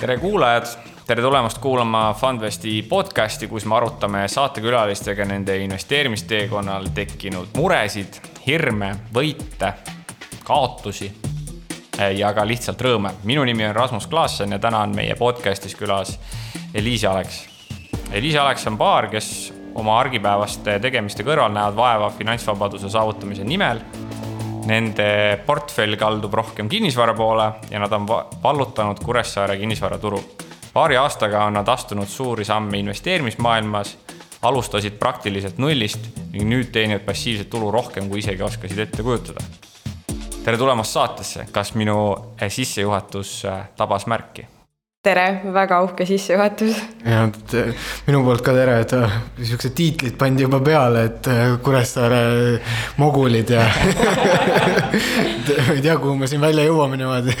tere kuulajad, tere tulemast kuulama Fundvesti podcasti, kus me arutame saatekülalistega nende investeerimisteekonnal tekkinud muresid, hirme, võite, kaotusi ja ka lihtsalt rõõme. minu nimi on Rasmus Klaassen ja täna on meie podcastis külas Eliise Aleks. Eliise Aleks on paar, kes oma argipäevaste tegemiste kõrval näevad vaeva finantsvabaduse saavutamise nimel Nende portfell kaldub rohkem kinnisvara poole ja nad on vallutanud Kuressaare kinnisvaraturu. paari aastaga on nad astunud suuri samme investeerimismaailmas, alustasid praktiliselt nullist ning nüüd teenivad passiivset tulu rohkem, kui isegi oskasid ette kujutada. tere tulemast saatesse, kas minu sissejuhatus tabas märki? Tere, väga uhke sissejuhatus. ja minu poolt ka tere, et äh, siuksed tiitlid pandi juba peale, et äh, Kuressaare mogulid ja ei tea, kuhu me siin välja jõuame niimoodi.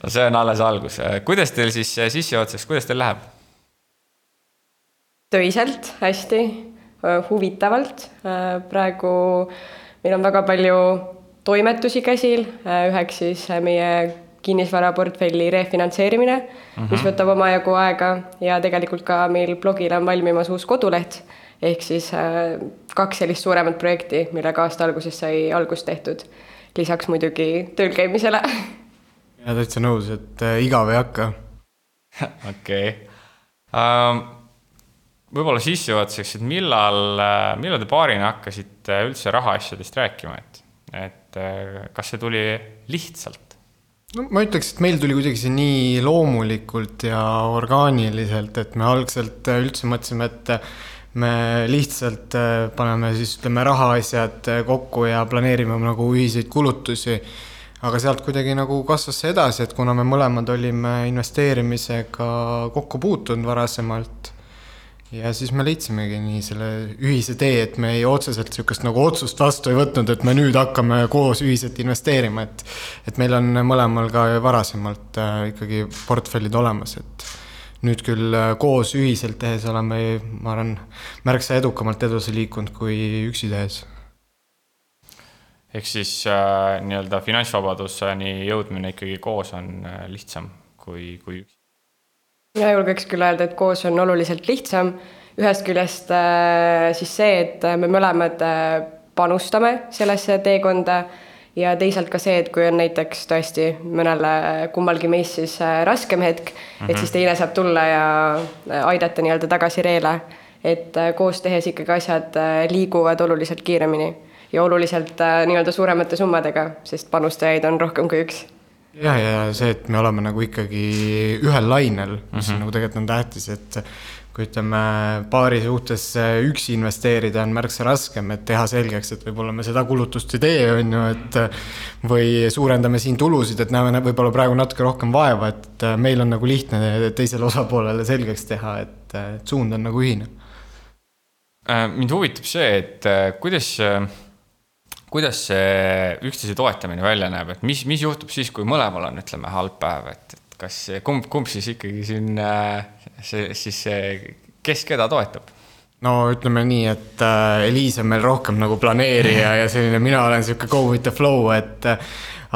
no see on alles algus, kuidas teil siis sissejuhatuseks, kuidas teil läheb? töiselt, hästi, huvitavalt, praegu meil on väga palju toimetusi käsil, üheks siis meie kinnisvaraportfelli refinantseerimine mm, -hmm. mis võtab omajagu aega ja tegelikult ka meil blogil on valmimas uus koduleht. ehk siis äh, kaks sellist suuremat projekti, millega aasta alguses sai algust tehtud. lisaks muidugi tööl käimisele. ja täitsa nõus, et äh, igav ei hakka. okei um,. võib-olla sissejuhatuseks, et millal, äh, millal te paarina hakkasite üldse rahaasjadest rääkima, et, et kas see tuli lihtsalt? No ma ütleks, et meil tuli kuidagi see nii loomulikult ja orgaaniliselt, et me algselt üldse mõtlesime, et me lihtsalt äh, paneme siis ütleme rahaasjad äh, kokku ja planeerime nagu ühiseid kulutusi. aga sealt kuidagi nagu kasvas see edasi, et kuna me mõlemad olime investeerimisega kokku puutunud varasemalt ja siis me leidsimegi nii selle ühise tee, et me ei otseselt niisugust nagu otsust vastu ei võtnud, et me nüüd hakkame koos ühiselt investeerima, et et meil on mõlemal ka varasemalt äh, ikkagi portfellid olemas, et nüüd küll äh, koos ühiselt tehes oleme, ma arvan, märksa edukamalt edasi liikunud kui üksi tehes. ehk siis äh, nii-öelda finantsvabaduseni jõudmine ikkagi koos on äh, lihtsam kui, kui üksi? Mina julgeks küll öelda, et koos on oluliselt lihtsam. ühest küljest äh, siis see, et me mõlemad äh, panustame sellesse teekonda ja teisalt ka see, et kui on näiteks tõesti mõnele kummalgi meist siis äh, raskem hetk mm, -hmm. et mhm. siis teine saab tulla ja aidata nii-öelda tagasi reele. et koos tehes ikkagi asjad liiguvad oluliselt kiiremini ja oluliselt nii-öelda suuremate summadega, sest panustajaid on rohkem kui üks ja, ja see, et me oleme nagu ikkagi ühel lainel, mis mm -hmm. nagu tegelikult on tähtis, et kui ütleme, paari suhtes üksi investeerida on märksa raskem, et teha selgeks, et võib-olla me seda kulutust ei tee, on ju, et või suurendame siin tulusid, et näeme võib-olla praegu natuke rohkem vaeva, et meil on nagu lihtne teisele osapoolele selgeks teha, et, suund on nagu ühine. Äh, mind huvitab see, et äh, kuidas kuidas see üksteise toetamine välja näeb, et mis, mis juhtub siis, kui mõlemal on, ütleme, halb päev, et, et kas kumb, kumb siis ikkagi siin see, siis kes keda toetab? no ütleme nii, et äh, Eliis on meil rohkem nagu planeerija ja selline, mina olen sihuke go with the flow, et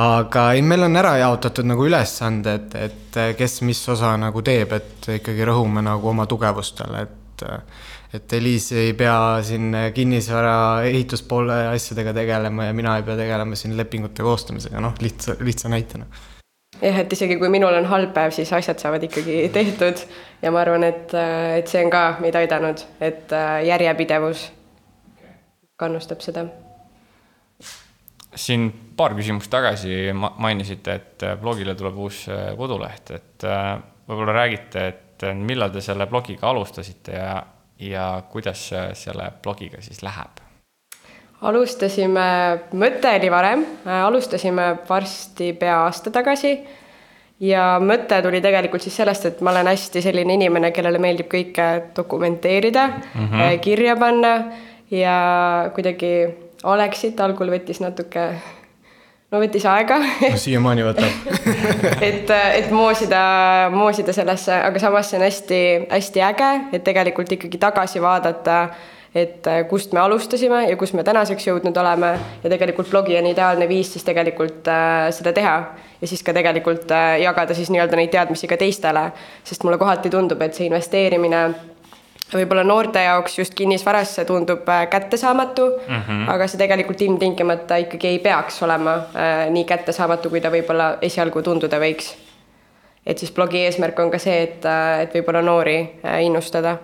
aga ei, meil on ära jaotatud nagu ülesanded, et kes mis osa nagu teeb, et ikkagi rõhume nagu oma tugevustele, et et Eliis ei pea siin kinnisvara ehituspoole asjadega tegelema ja mina ei pea tegelema siin lepingute koostamisega, noh, lihtsa, lihtsa näitena. jah, et isegi kui minul on halb päev, siis asjad saavad ikkagi tehtud ja ma arvan, et, et see on ka meid aidanud, et äh, järjepidevus kannustab seda. siin paar küsimust tagasi mainisite, et blogile tuleb uus äh, koduleht, et äh, võib-olla räägite, et millal te selle blogiga alustasite ja ja kuidas selle blogiga siis läheb? alustasime, mõte oli varem, alustasime varsti pea aasta tagasi ja mõte tuli tegelikult siis sellest, et ma olen hästi selline inimene, kellele meeldib kõike dokumenteerida mm, -hmm. kirja panna ja kuidagi Alexit algul võttis natuke no võttis aega. No siiamaani võtab. Et, et moosida, moosida sellesse, aga samas see on hästi-hästi äge, et tegelikult ikkagi tagasi vaadata et kust me alustasime ja kus me tänaseks jõudnud oleme. Ja tegelikult blogi on ideaalne viis siis tegelikult äh, seda teha. Ja siis ka tegelikult äh, jagada siis nii-öelda neid teadmisi ka teistele, sest mulle kohati tundub, et see investeerimine võib-olla noorte jaoks just kinnisvarasse tundub äh, kättesaamatu mm, -hmm. aga see tegelikult ilmtingimata ikkagi ei peaks olema äh, nii kättesaamatu, kui ta võib-olla esialgu tunduda võiks. et siis blogi eesmärk on ka see, et, äh, et võib-olla noori äh, innustada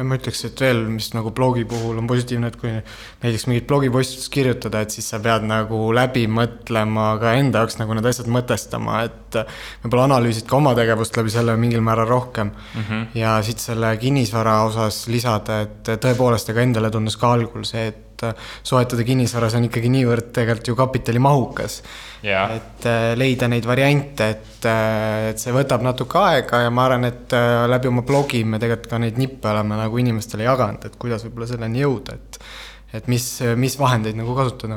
ma ütleks, et veel, mis nagu blogi puhul on positiivne, et kui näiteks mingit blogipostitust kirjutada, et siis sa pead nagu läbi mõtlema ka enda jaoks nagu need asjad mõtestama, et võib-olla analüüsid ka oma tegevust läbi selle mingil määral rohkem mm. -hmm. ja siit selle kinnisvara osas lisada, et tõepoolest, ega endale tundus ka algul see, et soetada kinnisvara, see on ikkagi niivõrd tegelikult ju kapitalimahukas et äh, leida neid variante, et, äh, et see võtab natuke aega ja ma arvan, et äh, läbi oma blogi me tegelikult ka neid nippe oleme nagu inimestele jaganud, et kuidas võib-olla selleni jõuda, et et mis, mis vahendeid nagu kasutada.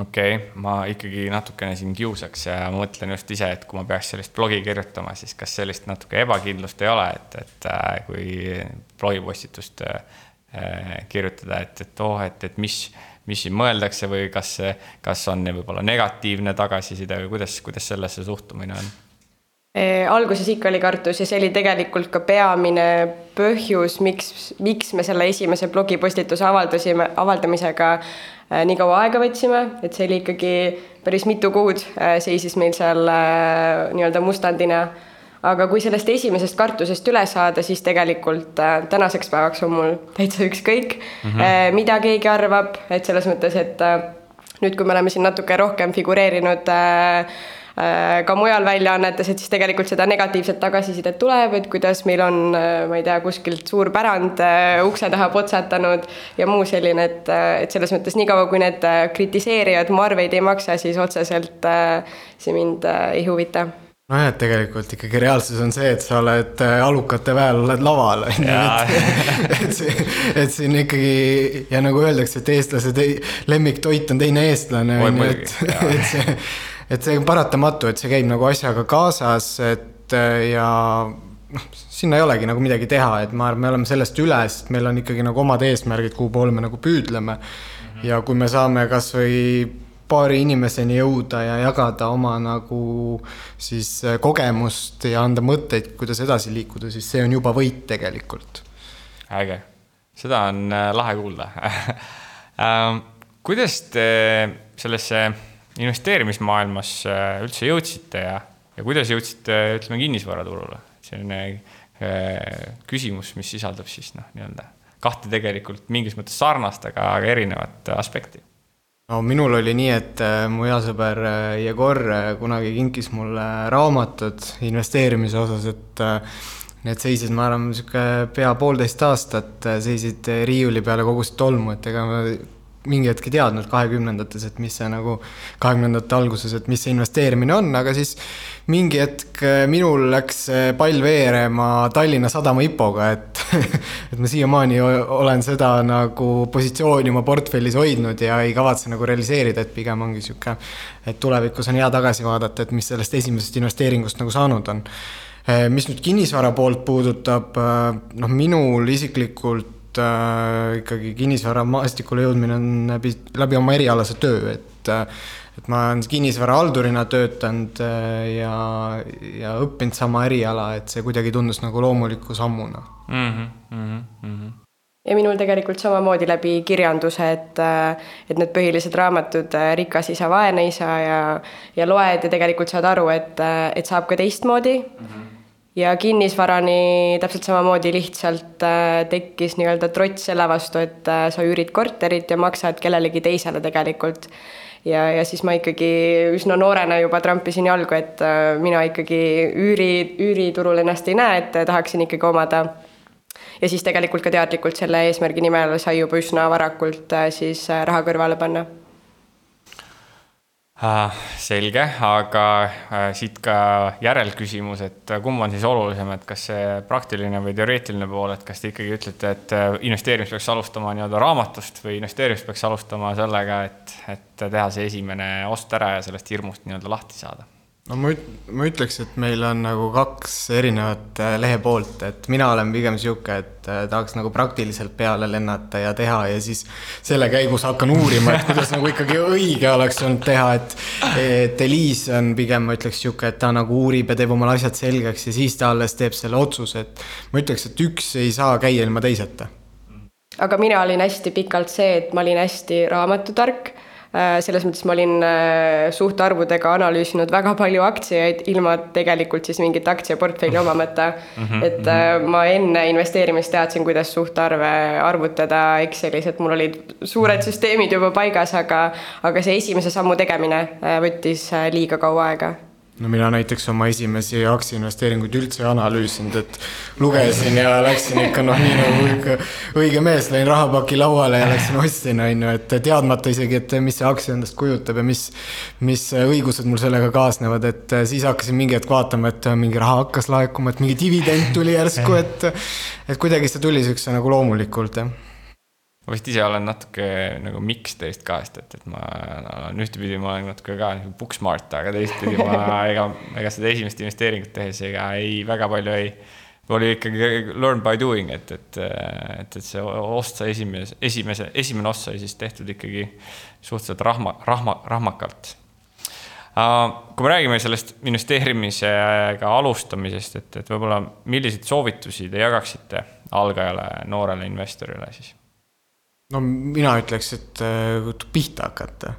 Okei okay,, ma ikkagi natukene siin kiusaks ja mõtlen just ise, et kui ma peaks sellist blogi kirjutama, siis kas sellist natuke ebakindlust ei ole, et, et kui blogipostitust kirjutada, et, et oh, et, et mis mis siin mõeldakse või kas, kas on võib-olla negatiivne tagasiside või kuidas, kuidas sellesse suhtumine on? alguses ikka oli kartus ja see oli tegelikult ka peamine põhjus, miks, miks me selle esimese blogipostituse avaldasime, avaldamisega äh, nii kaua aega võtsime, et see oli ikkagi päris mitu kuud äh, seisis meil seal äh, nii-öelda mustandina aga kui sellest esimesest kartusest üle saada, siis tegelikult äh, tänaseks päevaks on mul täitsa ükskõik mm, -hmm. mida keegi arvab, et selles mõttes, et äh, nüüd, kui me oleme siin natuke rohkem figureerinud äh, ka mujal väljaannetes, et siis tegelikult seda negatiivset tagasisidet tuleb, et kuidas meil on, ma ei tea, kuskilt suur pärand ukse taha potsatanud ja muu selline, et, et selles mõttes niikaua, kui need kritiseerijad mu arveid ei maksa, siis otseselt see mind ei huvita nojah, et tegelikult ikkagi reaalsus on see, et sa oled äh, alukate väel, oled laval, on ju, et, see, et siin ikkagi ja nagu öeldakse, et eestlase lemmiktoit on teine eestlane, on ju, et, et see, et see on paratamatu, et see käib nagu asjaga kaasas, et äh, ja noh, sinna ei olegi nagu midagi teha, et ma arvan, me oleme sellest üle, sest meil on ikkagi nagu omad eesmärgid, kuhu poole me nagu püüdleme. ja kui me saame kasvõi paari inimeseni jõuda ja jagada oma nagu siis äh, kogemust ja anda mõtteid, kuidas edasi liikuda, siis see on juba võit tegelikult. äge, seda on äh, lahe kuulda ähm, kuidas te sellesse investeerimismaailmas äh, üldse jõudsite ja, ja kuidas jõudsite, ütleme, kinnisvaraturule? selline küsimus, mis sisaldab siis noh, nii-öelda kahte tegelikult mingis mõttes sarnast, aga, aga erinevat aspekti no minul oli nii, et äh, mu hea sõber äh, Jegor äh, kunagi kinkis mulle raamatud investeerimise osas, et need seisid, ma arvan, niisugune pea poolteist aastat seisid riiuli peale, kogusid tolmu, et ega ma mingi hetk ei teadnud kahekümnendates, et mis see nagu, kahekümnendate alguses, et mis see investeerimine on, aga siis mingi hetk äh, minul läks pall veerema Tallinna Sadama IPO-ga, et et ma siiamaani olen seda nagu positsiooni oma portfellis hoidnud ja ei kavatse nagu realiseerida, et pigem ongi sihuke, et tulevikus on hea tagasi vaadata, et mis sellest esimesest investeeringust nagu saanud on. Äh, mis nüüd kinnisvara poolt puudutab, noh, minul isiklikult äh, ikkagi kinnisvaramaastikule jõudmine on läbi, läbi oma erialase töö, et äh, et ma olen kinnisvarahaldurina töötanud äh, ja, ja õppinud sama eriala, et see kuidagi tundus nagu loomuliku sammuna mm. -hmm, mm -hmm ja minul tegelikult samamoodi läbi kirjanduse, et, äh, et need põhilised raamatud äh, Rikas isa, vaene isa ja, ja loed ja tegelikult saad aru, et, et saab ka teistmoodi mm. -hmm ja kinnisvarani täpselt samamoodi lihtsalt äh, tekkis nii-öelda trots selle vastu, et äh, sa üürid korterit ja maksad kellelegi teisele tegelikult. ja, ja siis ma ikkagi üsna noorena juba trampisin jalgu, et äh, mina ikkagi üüri, üüriturul ennast ei näe, et tahaksin ikkagi omada. ja siis tegelikult ka teadlikult selle eesmärgi nimel sai juba üsna varakult siis raha kõrvale panna selge, aga äh, siit ka järelküsimus, et äh, kumb on siis olulisem, et kas see praktiline või teoreetiline pool, et kas te ikkagi ütlete, et äh, investeerimist peaks alustama nii-öelda raamatust või investeerimist peaks alustama sellega, et, et teha see esimene ost ära ja sellest hirmust nii-öelda lahti saada? No ma üt-, ma ütleks, et meil on nagu kaks erinevat äh, lehepoolt, et mina olen pigem sihuke, et äh, tahaks nagu praktiliselt peale lennata ja teha ja siis selle käigus hakkan uurima, et kuidas nagu ikkagi õige oleks olnud teha, et et Eliis on pigem, ma ütleks sihuke, et ta nagu uurib ja teeb omale asjad selgeks ja siis ta alles teeb selle otsuse, et ma ütleks, et üks ei saa käia ilma teiseta. aga mina olin hästi pikalt see, et ma olin hästi raamatutark selles mõttes ma olin äh, suhtarvudega analüüsinud väga palju aktsiaid, ilma tegelikult siis mingit aktsiaportfelli omamata mm. -hmm, et mm -hmm. ma enne investeerimist teadsin, kuidas suhtarve arvutada Excelis, et mul olid suured süsteemid juba paigas, aga, aga see esimese sammu tegemine võttis liiga kaua aega no mina näiteks oma esimesi aktsiainvesteeringuid üldse ei analüüsinud, et lugesin ja läksin ikka noh, nii nagu ikka õige mees, lõin rahapaki lauale ja läksin ostsin, on ju, et teadmata isegi, et mis see aktsia endast kujutab ja mis, mis õigused mul sellega kaasnevad, et siis hakkasin mingi hetk vaatama, et mingi raha hakkas laekuma, et mingi dividend tuli järsku, et, et kuidagi see tuli siukse nagu loomulikult, jah ma vist ise olen natuke nagu miks teist kahest, et, et ma olen ühtepidi, ma olen natuke ka nagu book smart, aga teistpidi ma ega, ega seda esimest investeeringut tehes ega ei, väga palju ei. oli ikkagi learn by doing, et, et, et, et see ost sai esimese, esimese, esimene ost sai siis tehtud ikkagi suhteliselt rahma, rahma, rahmakalt kui me räägime sellest investeerimisega alustamisest, et, et võib-olla milliseid soovitusi te jagaksite algajale noorele investorile siis? No mina ütleks, et äh, pihta hakata.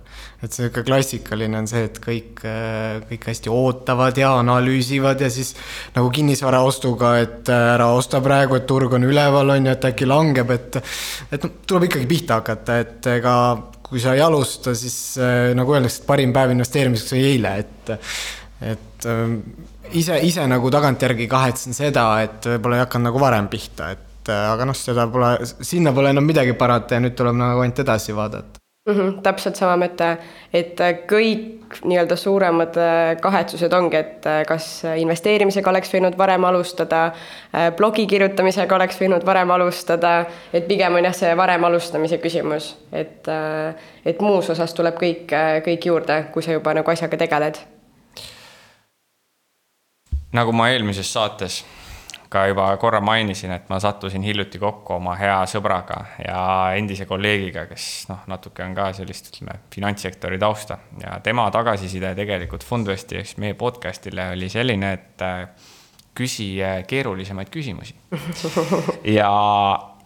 et see ikka klassikaline on see, et kõik, äh, kõik hästi ootavad ja analüüsivad ja siis nagu kinnisvaraostuga, et äh, ära osta praegu, et turg on üleval, on ju, et äkki langeb, et et noh, tuleb ikkagi pihta hakata, et ega kui sa ei alusta, siis nagu öeldakse, et parim päev investeerimiseks oli eile, et et ise, ise nagu tagantjärgi kahetsen seda, et võib-olla ei hakanud nagu varem pihta, et et äh, aga noh, seda pole, sinna pole enam midagi parata ja nüüd tuleb nagu ainult edasi vaadata mm. -hmm, täpselt sama mõte, et äh, kõik nii-öelda suuremad äh, kahetsused ongi, et kas investeerimisega oleks võinud varem alustada, blogi kirjutamisega oleks võinud varem alustada, et pigem on jah, see varem alustamise küsimus, et, et muus osas tuleb kõik, kõik juurde, kui sa juba nagu asjaga tegeled. nagu ma eelmises saates ka juba korra mainisin, et ma sattusin hiljuti kokku oma hea sõbraga ja endise kolleegiga, kes noh, natuke on ka sellist, ütleme, finantssektori tausta. Ja tema tagasiside tegelikult Fundvesti ehk siis meie podcast'ile oli selline, et äh, küsi keerulisemaid küsimusi. ja,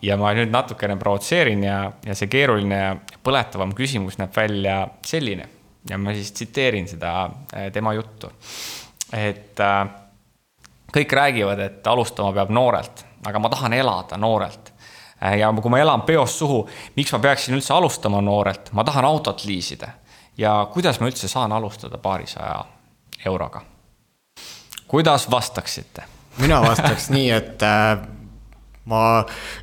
ja ma nüüd natukene provotseerin ja, ja see keeruline ja põletavam küsimus näeb välja selline. Ja ma siis tsiteerin seda äh, tema juttu, et äh, kõik räägivad, et alustama peab noorelt, aga ma tahan elada noorelt. ja kui ma elan peost suhu, miks ma peaksin üldse alustama noorelt, ma tahan autot liisida. ja kuidas ma üldse saan alustada paarisaja euroga? kuidas vastaksite? mina vastaks nii, et äh, ma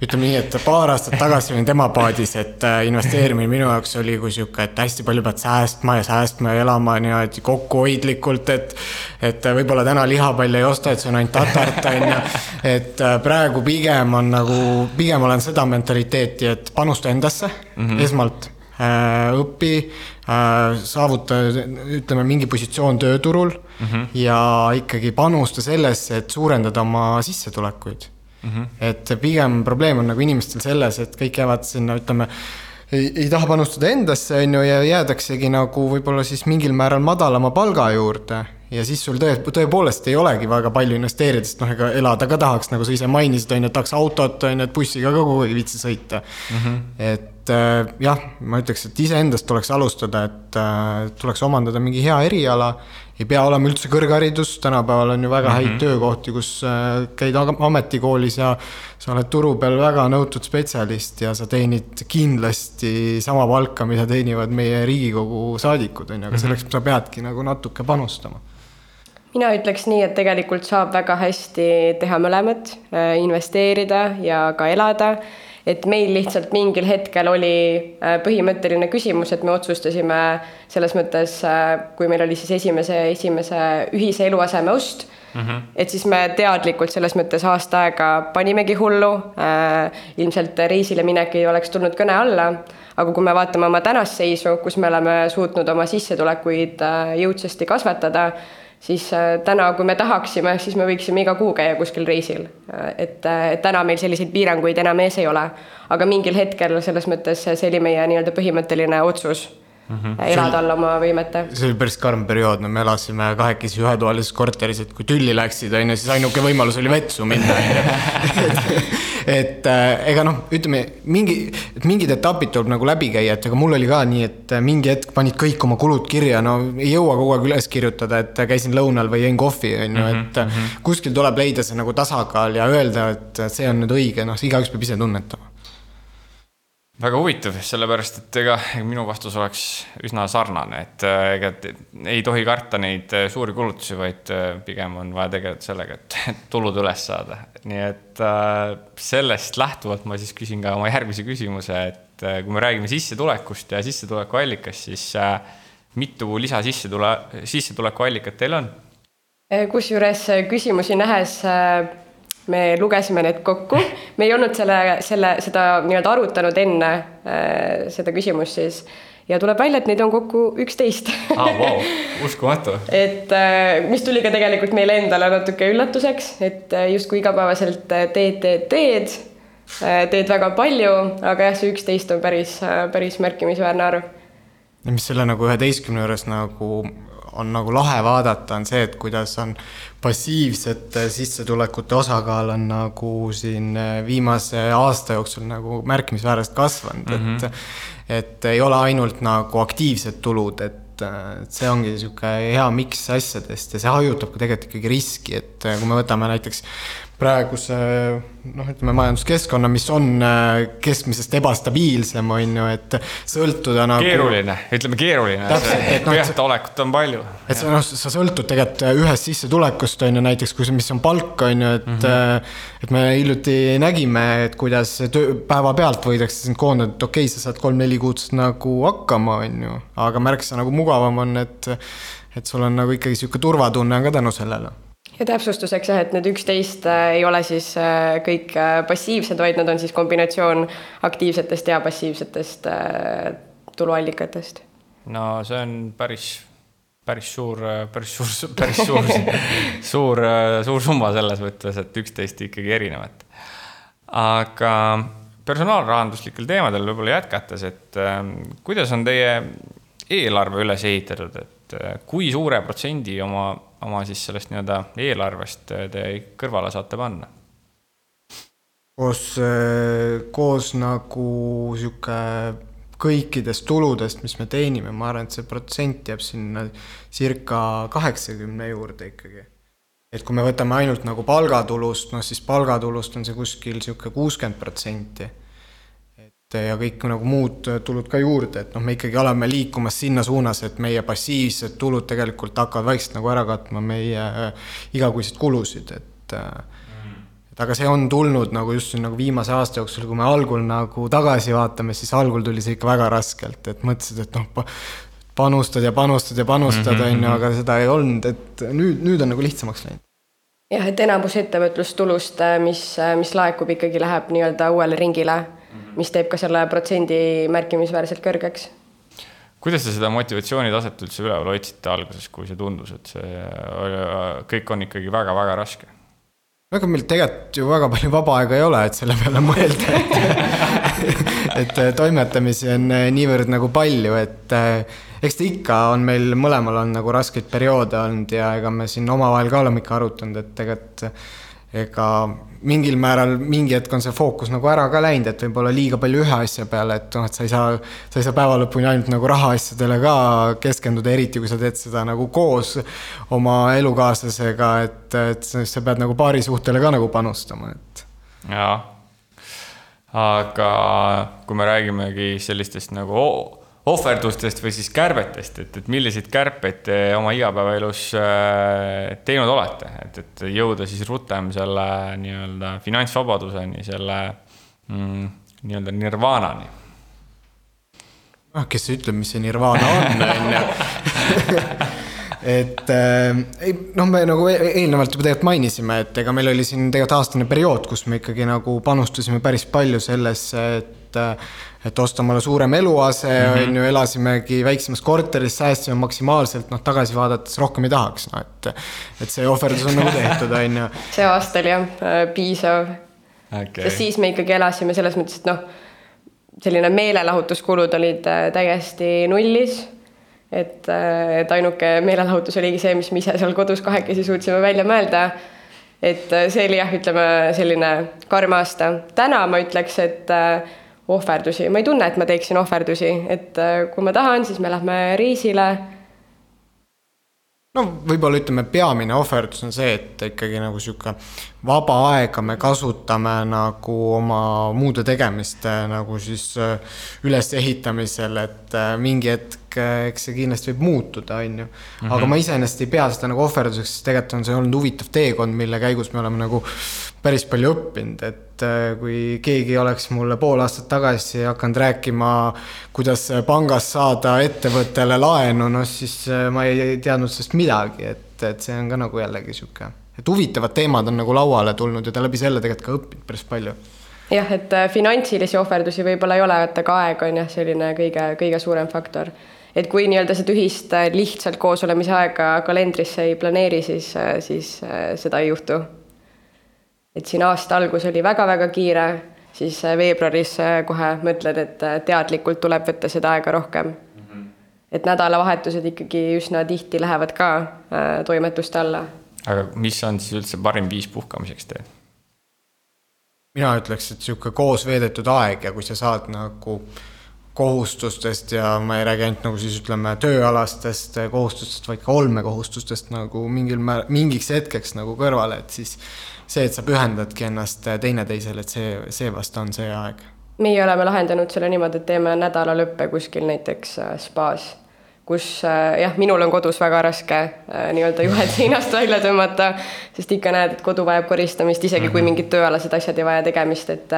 ütleme nii, et paar aastat tagasi olin tema paadis, et äh, investeerimine minu jaoks oli kui sihuke, et hästi palju pead säästma ja säästma ja elama niimoodi kokkuhoidlikult, et. et võib-olla täna lihapalle ei osta, et see on ainult tatart, on ju. et äh, praegu pigem on nagu, pigem olen seda mentaliteeti, et panusta endasse mm -hmm. esmalt äh, õpi, saavuta, ütleme, mingi positsioon tööturul mm -hmm. ja ikkagi panusta sellesse, et suurendada oma sissetulekuid mm. -hmm. et pigem probleem on nagu inimestel selles, et kõik jäävad sinna, ütleme, ei, ei taha panustada endasse, on ju, ja jäädaksegi nagu võib-olla siis mingil määral madalama palga juurde ja siis sul tõe, tõepoolest ei olegi väga palju investeerida, sest noh, ega elada ka tahaks, nagu sa ise mainisid, on ju, tahaks autot, on ju, et bussiga ka kogu aeg ei viitsi sõita mm. -hmm. et äh, jah, ma ütleks, et iseendast tuleks alustada, et äh, tuleks omandada mingi hea eriala ei pea olema üldse kõrgharidus, tänapäeval on ju väga häid mm -hmm. töökohti, kus äh, käid ametikoolis ja sa oled turu peal väga nõutud spetsialist ja sa teenid kindlasti sama palka, mida teenivad meie Riigikogu saadikud, on ju, aga mhm. selleks sa peadki nagu natuke panustama mina ütleks nii, et tegelikult saab väga hästi teha mõlemat, äh, investeerida ja ka elada et meil lihtsalt mingil hetkel oli äh, põhimõtteline küsimus, et me otsustasime selles mõttes, äh, kui meil oli siis esimese, esimese ühise eluaseme ost mm, -hmm. et siis me teadlikult selles mõttes aasta aega panimegi hullu. Äh, ilmselt reisile minek ei oleks tulnud kõne alla, aga kui me vaatame oma tänast seisu, kus me oleme suutnud oma sissetulekuid jõudsasti kasvatada siis äh, täna, kui me tahaksime, siis me võiksime iga kuu käia kuskil reisil. et, et täna meil selliseid piiranguid enam ees ei ole. aga mingil hetkel selles mõttes see oli meie nii-öelda põhimõtteline otsus mm -hmm. elada alla oma võimete. see oli päris karm periood, no me elasime kahekesi ühetoalises korteris, et kui tülli läksid, on ju, siis ainuke võimalus oli vetsu minna, on ju. et äh, ega noh, ütleme mingi, et mingid etapid tuleb nagu läbi käia, et ega mul oli ka nii, et äh, mingi hetk panid kõik oma kulud kirja, no ei jõua kogu aeg üles kirjutada, et käisin lõunal või jõin kohvi, on ju, et mm -hmm. kuskil tuleb leida see nagu tasakaal ja öelda, et see on nüüd õige, noh, igaüks peab ise tunnetama väga huvitav, sellepärast et ega minu vastus oleks üsna sarnane, et äh, ega ei tohi karta neid äh, suuri kulutusi, vaid äh, pigem on vaja tegeleda sellega, et tulud üles saada. nii et sellest lähtuvalt ma siis küsin ka oma järgmise küsimuse, et kui me räägime sissetulekust ja sissetulekuallikast, siis mitu lisasissetule, sissetulekuallikat teil on? kusjuures küsimusi nähes me lugesime need kokku, me ei olnud selle, selle, seda nii-öelda arutanud enne äh, seda küsimust siis ja tuleb välja, et neid on kokku üksteist ah,. Wow. uskumatu et äh, mis tuli ka tegelikult meile endale natuke üllatuseks, et äh, justkui igapäevaselt teed, teed, teed, teed väga palju, aga jah, see üksteist on päris, päris märkimisväärne arv. ja mis selle nagu üheteistkümne juures nagu on nagu lahe vaadata, on see, et kuidas on passiivsete sissetulekute osakaal on nagu siin eh, viimase aasta jooksul nagu märkimisväärselt kasvanud mm, -hmm. et mhm. et ei ole ainult nagu aktiivsed tulud, et et see ongi niisugune hea miks asjadest ja see hajutab ka tegelikult ikkagi riski, et kui me võtame näiteks praeguse noh, ütleme majanduskeskkonna, mis on äh, keskmisest ebastabiilsem, on ju, et sõltuda nagu. keeruline, ütleme keeruline. no, on palju. et sa noh, sa sõltud tegelikult äh, ühest sissetulekust on ju näiteks, kui see, mis on palk, on ju, et mm. -hmm. et me hiljuti nägime, et kuidas töö, päevapealt võidakse sind koondada, et okei okay,, sa saad kolm-neli kuud nagu hakkama, on ju. aga märksa nagu mugavam on, et, et sul on nagu ikkagi sihuke turvatunne on ka tänu sellele ja täpsustuseks jah, et need üksteist äh, ei ole siis äh, kõik äh, passiivsed, vaid nad on siis kombinatsioon aktiivsetest ja passiivsetest tuluallikatest. no see on päris, päris suur, päris suur, päris suur suur, suur summa selles mõttes, et üksteist ikkagi erinevat. aga personaalrahanduslikel teemadel võib-olla jätkates, et kuidas on teie eelarve üles ehitatud, et kui suure protsendi oma oma siis sellest nii-öelda eelarvest äh, te kõrvale saate panna? koos, äh, koos nagu sihuke kõikidest tuludest, mis me teenime, ma arvan, et see protsent jääb sinna circa kaheksakümne juurde ikkagi. et kui me võtame ainult nagu palgatulust, noh siis palgatulust on see kuskil sihuke kuuskümmend protsenti ja kõik nagu muud tulud ka juurde, et noh, me ikkagi oleme liikumas sinna suunas, et meie passiivsed tulud tegelikult hakkavad vaikselt nagu ära katma meie äh, igakuiseid kulusid, et mm. et aga see on tulnud nagu just nagu viimase aasta jooksul, kui me algul nagu tagasi vaatame, siis algul tuli see ikka väga raskelt, et mõtlesid, et noh, panustad ja panustad ja panustad, mhm, on ju, mhm. aga seda ei olnud, et nüüd, nüüd on nagu lihtsamaks läinud jah, et enamus ettevõtlustulust, mis, mis laekub, ikkagi läheb nii-öelda uuele ringile mis teeb ka selle protsendi märkimisväärselt kõrgeks. kuidas te seda motivatsioonitaset üldse üleval hoidsite alguses, kui see tundus, et see kõik on ikkagi väga-väga raske? no ega meil tegelikult ju väga palju vaba aega ei ole, et selle peale mõelda, et et toimetamisi on niivõrd nagu palju, et eks ta ikka on meil mõlemal on nagu raskeid perioode olnud ja ega me siin omavahel ka oleme ikka arutanud, et tegelikult ega mingil määral mingi hetk on see fookus nagu ära ka läinud, et võib-olla liiga palju ühe asja peale, et noh, et sa ei saa, sa ei saa päeva lõpuni ainult nagu rahaasjadele ka keskenduda, eriti kui sa teed seda nagu koos oma elukaaslasega, et, et sa pead nagu paarisuhtele ka nagu panustama, et. jaa, aga kui me räägimegi sellistest nagu ohverdustest või siis kärbetest, et, et milliseid kärpeid te oma igapäevaelus äh, teinud olete, et, et jõuda siis rutem selle nii-öelda finantsvabaduseni, selle mm, nii-öelda nirvaanani? noh, kes ütleb, mis see nirvaana on, on ju. et äh, noh, me nagu e-, eelnevalt juba tegelikult mainisime, et ega meil oli siin tegelikult aastane periood, kus me ikkagi nagu panustasime päris palju sellesse, et et et osta omale suurem eluase mm, -hmm. on ju, elasimegi väiksemas korteris, säästsime maksimaalselt, noh, tagasi vaadates rohkem ei tahaks, no et et see ohverdus on nagu tehtud, on ju. see aasta oli jah piisav okay.. sest siis me ikkagi elasime selles mõttes, et noh, selline meelelahutuskulud olid täiesti nullis et, äh, et ainuke meelelahutus oligi see, mis me ise seal kodus kahekesi suutsime välja mõelda. et äh, see oli jah, ütleme selline karm aasta. täna ma ütleks, et äh, ohverdusi, ma ei tunne, et ma teeksin ohverdusi, et kui ma tahan, siis me lähme reisile no võib-olla ütleme, peamine ohverdus on see, et ikkagi nagu sihuke vaba aega me kasutame nagu oma muude tegemiste nagu siis äh, ülesehitamisel, et äh, mingi hetk, äh, eks see kindlasti võib muutuda, on ju. aga mhm. ma iseenesest ei pea seda nagu ohverduseks, sest tegelikult on see olnud huvitav teekond, mille käigus me oleme nagu päris palju õppinud, et kui keegi oleks mulle pool aastat tagasi hakanud rääkima, kuidas pangas saada ettevõttele laenu, noh siis ma ei teadnud sellest midagi, et, et see on ka nagu jällegi sihuke, et huvitavad teemad on nagu lauale tulnud ja ta läbi selle tegelikult ka õppinud päris palju jah, et äh, finantsilisi ohverdusi võib-olla ei ole, et aga aeg on jah, selline kõige, kõige suurem faktor. et kui nii-öelda seda ühist lihtsalt koosolemise aega kalendrisse ei planeeri, siis, siis seda ei juhtu et siin aasta algus oli väga-väga kiire, siis äh, veebruaris äh, kohe mõtled, et äh, teadlikult tuleb võtta seda aega rohkem mm. -hmm. et nädalavahetused ikkagi üsna tihti lähevad ka äh, toimetuste alla. Aga mis on siis üldse parim viis puhkamiseks teil? mina ütleks, et niisugune koos veedetud aeg ja kui sa saad nagu kohustustest ja ma ei räägi ainult nagu siis ütleme tööalastest kohustustest, vaid ka olmekohustustest nagu mingil määral, mingiks hetkeks nagu kõrvale, et siis see, et sa pühendadki ennast teineteisele, et see, see vast on see aeg. meie oleme lahendanud selle niimoodi, et teeme nädalalõppe kuskil näiteks äh, spaas, kus äh, jah, minul on kodus väga raske äh, nii-öelda juhet seinast välja tõmmata, sest ikka näed, et kodu vajab koristamist, isegi kui mhm. mingid tööalased asjad ei vaja tegemist, et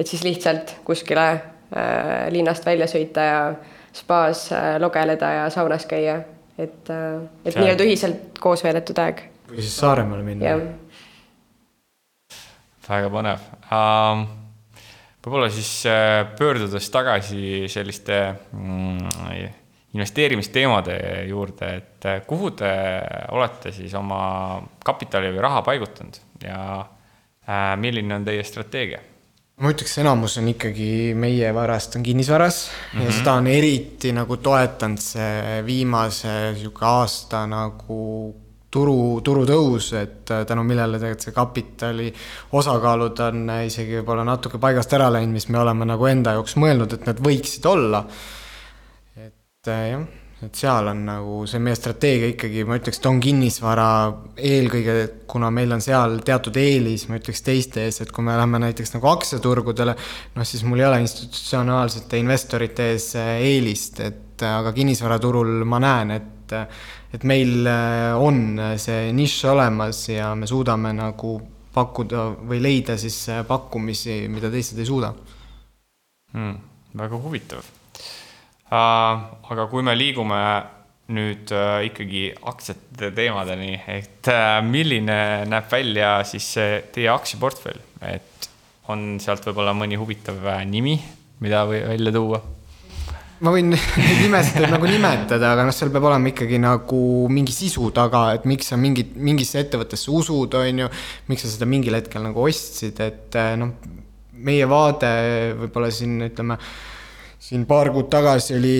et siis lihtsalt kuskile äh, linnast välja sõita ja spaas äh, logeleda ja saunas käia, et äh,, et nii-öelda ühiselt koos veedetud aeg. või siis Saaremaale minna väga põnev um,. võib-olla siis pöördudes tagasi selliste mm, investeerimisteemade juurde, et äh, kuhu te olete siis oma kapitali või raha paigutanud ja äh, milline on teie strateegia? ma ütleks, enamus on ikkagi meie varast on kinnisvaras mm -hmm. ja mhm. seda on eriti nagu toetanud see viimase sihuke aasta nagu turu, turutõus, et äh, tänu millele tegelikult see kapitali osakaalud on isegi võib-olla natuke paigast ära läinud, mis me oleme nagu enda jaoks mõelnud, et need võiksid olla. Et äh, jah, et seal on nagu see meie strateegia ikkagi, ma ütleks, et on kinnisvara eelkõige, kuna meil on seal teatud eelis, ma ütleks teiste ees, et kui me läheme näiteks nagu aktsiaturgudele, noh siis mul ei ole institutsionaalsete investorite ees eelist, et aga kinnisvaraturul ma näen, et et meil äh, on see nišš olemas ja me suudame nagu pakkuda või leida siis äh, pakkumisi, mida teised ei suuda hmm,. väga huvitav. Aga kui me liigume nüüd uh, ikkagi aktsiate teemadeni, et uh, milline näeb välja siis teie aktsiaportfell, et on sealt võib-olla mõni huvitav nimi, mida või välja tuua ma võin neid nimesid nagu nimetada, aga noh, seal peab olema ikkagi nagu mingi sisu taga, et miks sa mingit, mingisse ettevõttesse usud, on ju. miks sa seda mingil hetkel nagu ostsid, et noh, meie vaade võib-olla siin ütleme siin paar kuud tagasi oli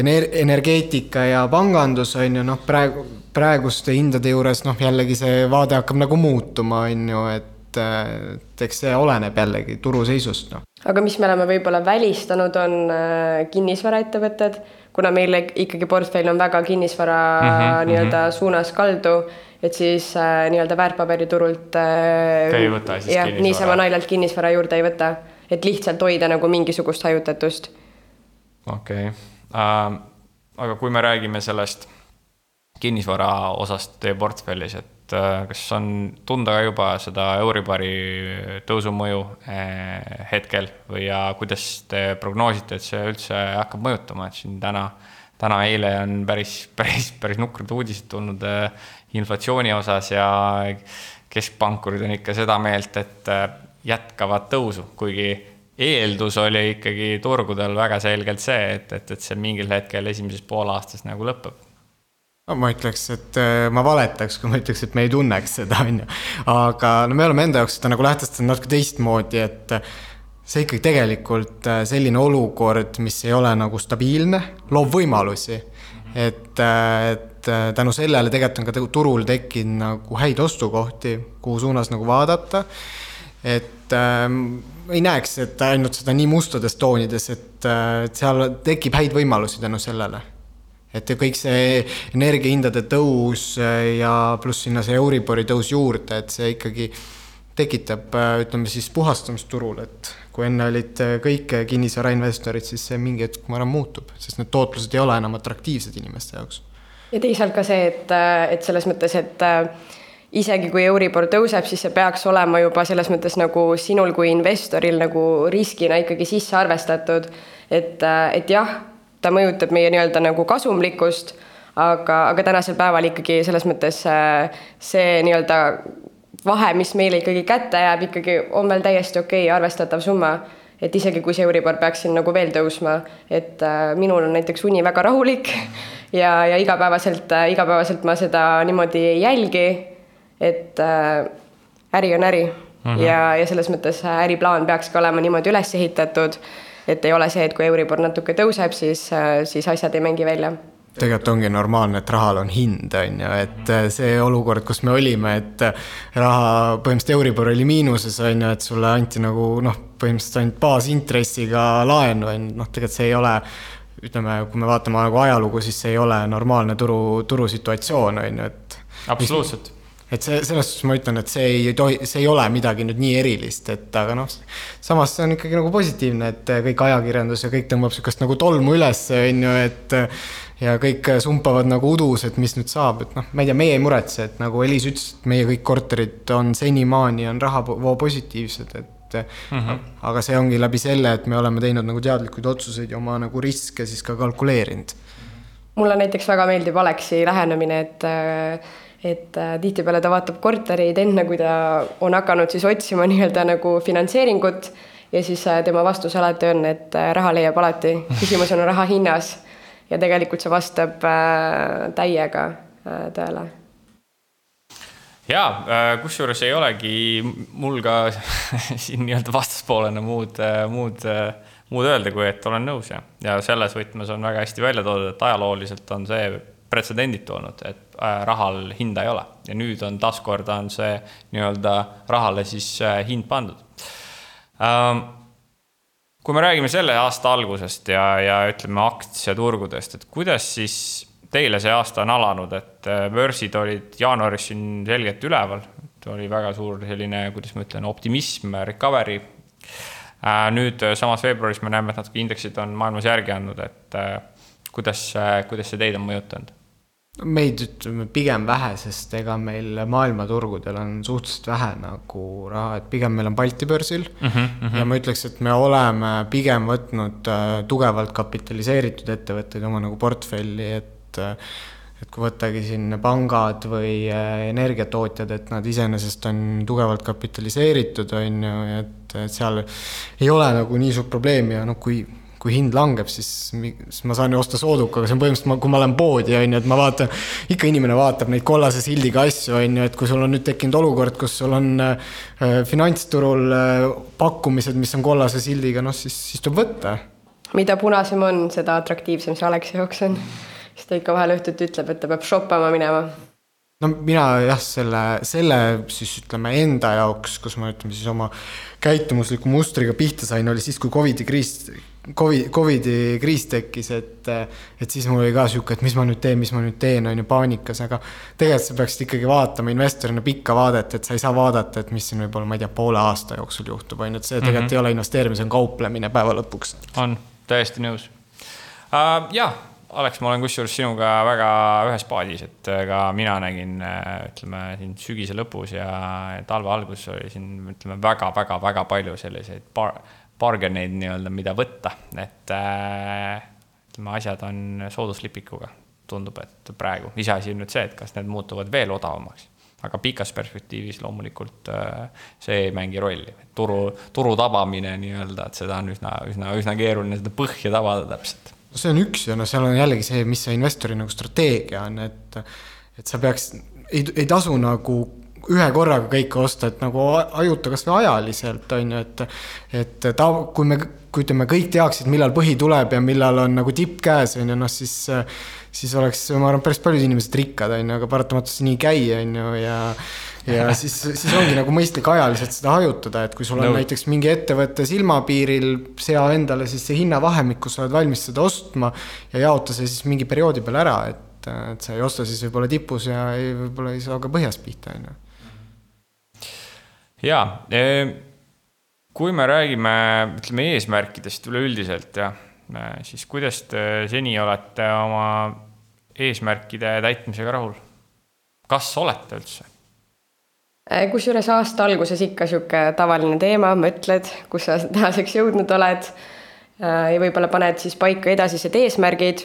ener-, energeetika ja pangandus, on ju, noh, praegu, praeguste hindade juures, noh, jällegi see vaade hakkab nagu muutuma, on ju, et et eks see oleneb jällegi turuseisust, noh aga mis me oleme võib-olla välistanud, on äh, kinnisvaraettevõtted, kuna meil ikkagi portfell on väga kinnisvara mm -hmm, nii-öelda mm -hmm. suunas kaldu, et siis äh, nii-öelda väärtpaberiturult äh, ei võta siis jah, niisama naljalt kinnisvara juurde ei võta, et lihtsalt hoida nagu mingisugust hajutatust. Okei okay. uh,, aga kui me räägime sellest kinnisvara osast teie portfellis, et äh, kas on tunda ka juba seda Euribori tõusu mõju äh, hetkel või ja kuidas te prognoosite, et see üldse hakkab mõjutama, et siin täna, täna, eile on päris, päris, päris nukrad uudised tulnud äh, inflatsiooni osas ja keskpankurid on ikka seda meelt, et jätkavad tõusu, kuigi eeldus oli ikkagi turgudel väga selgelt see, et, et, et see mingil hetkel esimeses poolaastas nagu lõpeb no ma ütleks, et äh, ma valetaks, kui ma ütleks, et me ei tunneks seda, on ju. aga no me oleme enda jaoks seda nagu lähtestanud natuke teistmoodi, et see ikkagi tegelikult äh, selline olukord, mis ei ole nagu stabiilne, loob võimalusi. et, äh, et tänu sellele tegelikult on ka turul tekkinud nagu häid ostukohti, kuhu suunas nagu vaadata. et ähm, ei näeks, et ainult seda nii mustades toonides, et, et seal tekib häid võimalusi tänu sellele et kõik see energiahindade tõus äh, ja pluss sinna see Euribori tõus juurde, et see ikkagi tekitab, äh, ütleme siis puhastamist turul, et kui enne olid äh, kõik kinnisvarainvestorid, siis see mingi hetk, ma arvan, muutub, sest need tootlused ei ole enam atraktiivsed inimeste jaoks. ja teisalt ka see, et, et selles mõttes, et isegi kui Euribor tõuseb, siis see peaks olema juba selles mõttes nagu sinul kui investoril nagu riskina ikkagi sisse arvestatud. et, et jah ta mõjutab meie nii-öelda nagu kasumlikkust, aga, aga tänasel päeval ikkagi selles mõttes äh, see nii-öelda vahe, mis meile ikkagi kätte jääb, ikkagi on veel täiesti okei okay,, arvestatav summa. et isegi kui see Euribor peaks siin nagu veel tõusma, et äh, minul on näiteks uni väga rahulik ja, ja igapäevaselt äh,, igapäevaselt ma seda niimoodi ei jälgi. Et äh, äri on äri. Mm -hmm. ja, ja selles mõttes äh, äriplaan peakski olema niimoodi üles ehitatud et ei ole see, et kui Euribor natuke tõuseb, siis, siis asjad ei mängi välja. Tegelikult ongi normaalne, et rahal on hind, on ju, et see olukord, kus me olime, et raha põhimõtteliselt Euribor oli miinuses, on ju, et sulle anti nagu noh, põhimõtteliselt ainult baasintressiga laenu, on ju, noh, tegelikult see ei ole ütleme, kui me vaatame nagu ajalugu, siis see ei ole normaalne turu, turusituatsioon, on ju, et absoluutselt et see, selles suhtes ma ütlen, et see ei tohi, see ei ole midagi nüüd nii erilist, et aga noh, samas see on ikkagi nagu positiivne, et kõik ajakirjandus ja kõik tõmbab sihukest nagu tolmu üles, on ju, et ja kõik sumpavad nagu udus, et mis nüüd saab, et noh, ma ei tea, meie ei muretse, et nagu Elis ütles, et meie kõik korterid on senimaani on rahavoo positiivsed, et mm. -hmm. aga see ongi läbi selle, et me oleme teinud nagu teadlikuid otsuseid ja oma nagu riske siis ka kalkuleerinud. mulle näiteks väga meeldib Aleksi lähenemine, et äh, et äh, tihtipeale ta vaatab kortereid enne, kui ta on hakanud siis otsima nii-öelda nagu finantseeringut ja siis äh, tema vastus alati on, et äh, raha leiab alati, küsimus on raha hinnas. ja tegelikult see vastab äh, täiega äh, tõele. ja äh, kusjuures ei olegi mul ka siin nii-öelda vastaspoolena muud, muud, muud öelda, kui et olen nõus ja, ja selles võtmes on väga hästi välja toodud, et ajalooliselt on see pretsedenditu olnud, et äh, rahal hinda ei ole ja nüüd on taaskord on see nii-öelda rahale siis äh, hind pandud. Ähm, kui me räägime selle aasta algusest ja, ja ütleme aktsiaturgudest, et kuidas siis teile see aasta on alanud, et äh, börsid olid jaanuaris siin selgelt üleval, oli väga suur selline, kuidas ma ütlen, optimism, recovery. nüüd samas veebruaris me näeme, et natuke indeksid on maailmas järgi andnud, et kuidas, kuidas see teid on mõjutanud? Meid ütleme pigem vähe, sest ega meil maailmaturgudel on suhteliselt vähe nagu raha, et pigem meil on Balti börsil mm. -hmm, mm -hmm. ja ma ütleks, et me oleme pigem võtnud äh, tugevalt kapitaliseeritud ettevõtteid oma nagu portfelli, et äh, et kui võttagi siin pangad või äh, energiatootjad, et nad iseenesest on tugevalt kapitaliseeritud, on ju, et, et seal ei ole nagu nii suurt probleemi ja noh, kui kui hind langeb, siis, siis ma saan ju osta soodukaga, see on põhimõtteliselt, kui ma lähen poodi, on ju, et ma vaatan, ikka inimene vaatab neid kollase sildiga asju, on ju, et kui sul on nüüd tekkinud olukord, kus sul on äh, finantsturul äh, pakkumised, mis on kollase sildiga, noh siis, siis tuleb võtta. mida punasem on, seda atraktiivsem see Aleksi jaoks on. siis ta ikka vahel õhtuti ütleb, et ta peab shoppama minema no mina jah, selle, selle siis ütleme enda jaoks, kus ma ütleme siis oma käitumusliku mustriga pihta sain, oli siis, kui Covidi kriis Covid, Covidi kriis tekkis, et, et siis mul oli ka sihuke, et mis ma nüüd teen, mis ma nüüd teen, on ju, paanikas, aga tegelikult sa peaksid ikkagi vaatama investorina pikka vaadet, et sa ei saa vaadata, et mis siin võib-olla, ma ei tea, poole aasta jooksul juhtub, on ju, et see tegelikult mm -hmm. ei ole investeerimine, see on kauplemine päeva lõpuks. on, täiesti nõus uh,. jah, Alex, ma olen kusjuures sinuga väga ühes paadis, et ka mina nägin, ütleme siin sügise lõpus ja talve alguses oli siin, ütleme väga-väga-väga palju selliseid par-, bargain'eid nii-öelda, mida võtta, et äh, ütleme, asjad on sooduslipikuga, tundub, et praegu, iseasi on nüüd see, et kas need muutuvad veel odavamaks. aga pikas perspektiivis loomulikult äh, see ei mängi rolli. turu, turu tabamine nii-öelda, et seda on üsna, üsna, üsna keeruline seda põhja tabada täpselt. see on üks ja noh, seal on jällegi see, mis see investori nagu strateegia on, et, et sa peaks, ei, ei tasu nagu ühe korraga kõike osta, et nagu hajuta kasvõi ajaliselt, on ju, et et ta, kui me, kui ütleme, kõik teaksid, millal põhi tuleb ja millal on nagu tipp käes, on ju, noh siis siis oleks, ma arvan, päris paljud inimesed rikkad, on ju, aga paratamatult see nii ei käi, on ju, ja ja siis, siis ongi nagu mõistlik ajaliselt seda hajutada, et kui sul on no. näiteks mingi ettevõte silmapiiril, sea endale siis see hinnavahemik, kus sa oled valmis seda ostma ja jaota see siis mingi perioodi peale ära, et, et sa ei osta siis võib-olla tipus ja ei, võib-olla ei saa ka põhjas pihta, on ju. Jaa, kui me räägime, ütleme eesmärkidest üleüldiselt jah, siis kuidas te seni olete oma eesmärkide täitmisega rahul? kas olete üldse? Äh, kusjuures aasta alguses ikka sihuke tavaline teema, mõtled, kus sa tänaseks jõudnud oled. Ja võib-olla paned siis paika edasised eesmärgid.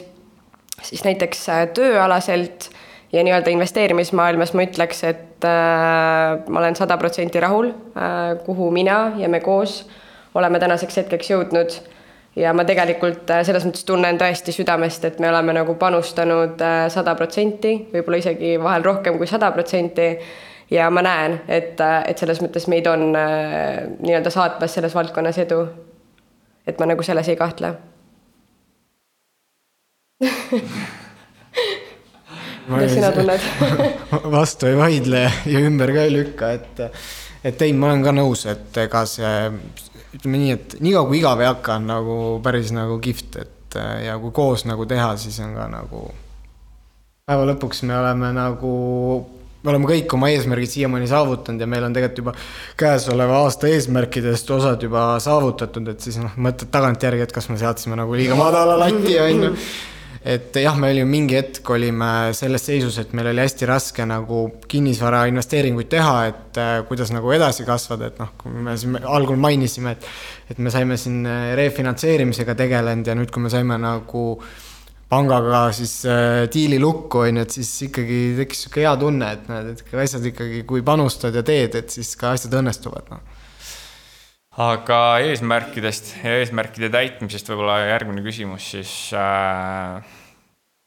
siis näiteks tööalaselt ja nii-öelda investeerimismaailmas ma ütleks, et äh, ma olen sada protsenti rahul äh,, kuhu mina ja me koos oleme tänaseks hetkeks jõudnud ja ma tegelikult äh, selles mõttes tunnen tõesti südamest, et me oleme nagu panustanud äh, sada protsenti, võib-olla isegi vahel rohkem kui sada protsenti. ja ma näen, et, äh, et selles mõttes meid on nii-öelda saatmas selles valdkonnas edu. et ma nagu selles ei kahtle kuidas sina tunned vastu ei vaidle ja ümber ka ei lükka, et, et ei, ma olen ka nõus, et ega see ütleme nii, et niikaua kui igav ei hakka, on nagu päris nagu kihvt, et ja kui koos nagu teha, siis on ka nagu. päeva lõpuks me oleme nagu, me oleme kõik oma eesmärgid siiamaani saavutanud ja meil on tegelikult juba käesoleva aasta eesmärkidest osad juba saavutatud, et siis noh, mõtled tagantjärgi, et kas me seadsime nagu liiga madala lati, on ju et jah, me olime mingi hetk olime selles seisus, et meil oli hästi raske nagu kinnisvara investeeringuid teha, et äh, kuidas nagu edasi kasvada, et noh, kui me siin algul mainisime, et et me saime siin äh, refinantseerimisega tegelenud ja nüüd, kui me saime nagu pangaga siis äh, diili lukku, on ju, et siis ikkagi tekkis niisugune hea tunne, et näed, et asjad ikkagi, kui panustad ja teed, et siis ka asjad õnnestuvad, noh aga eesmärkidest ja eesmärkide täitmisest võib-olla järgmine küsimus siis äh,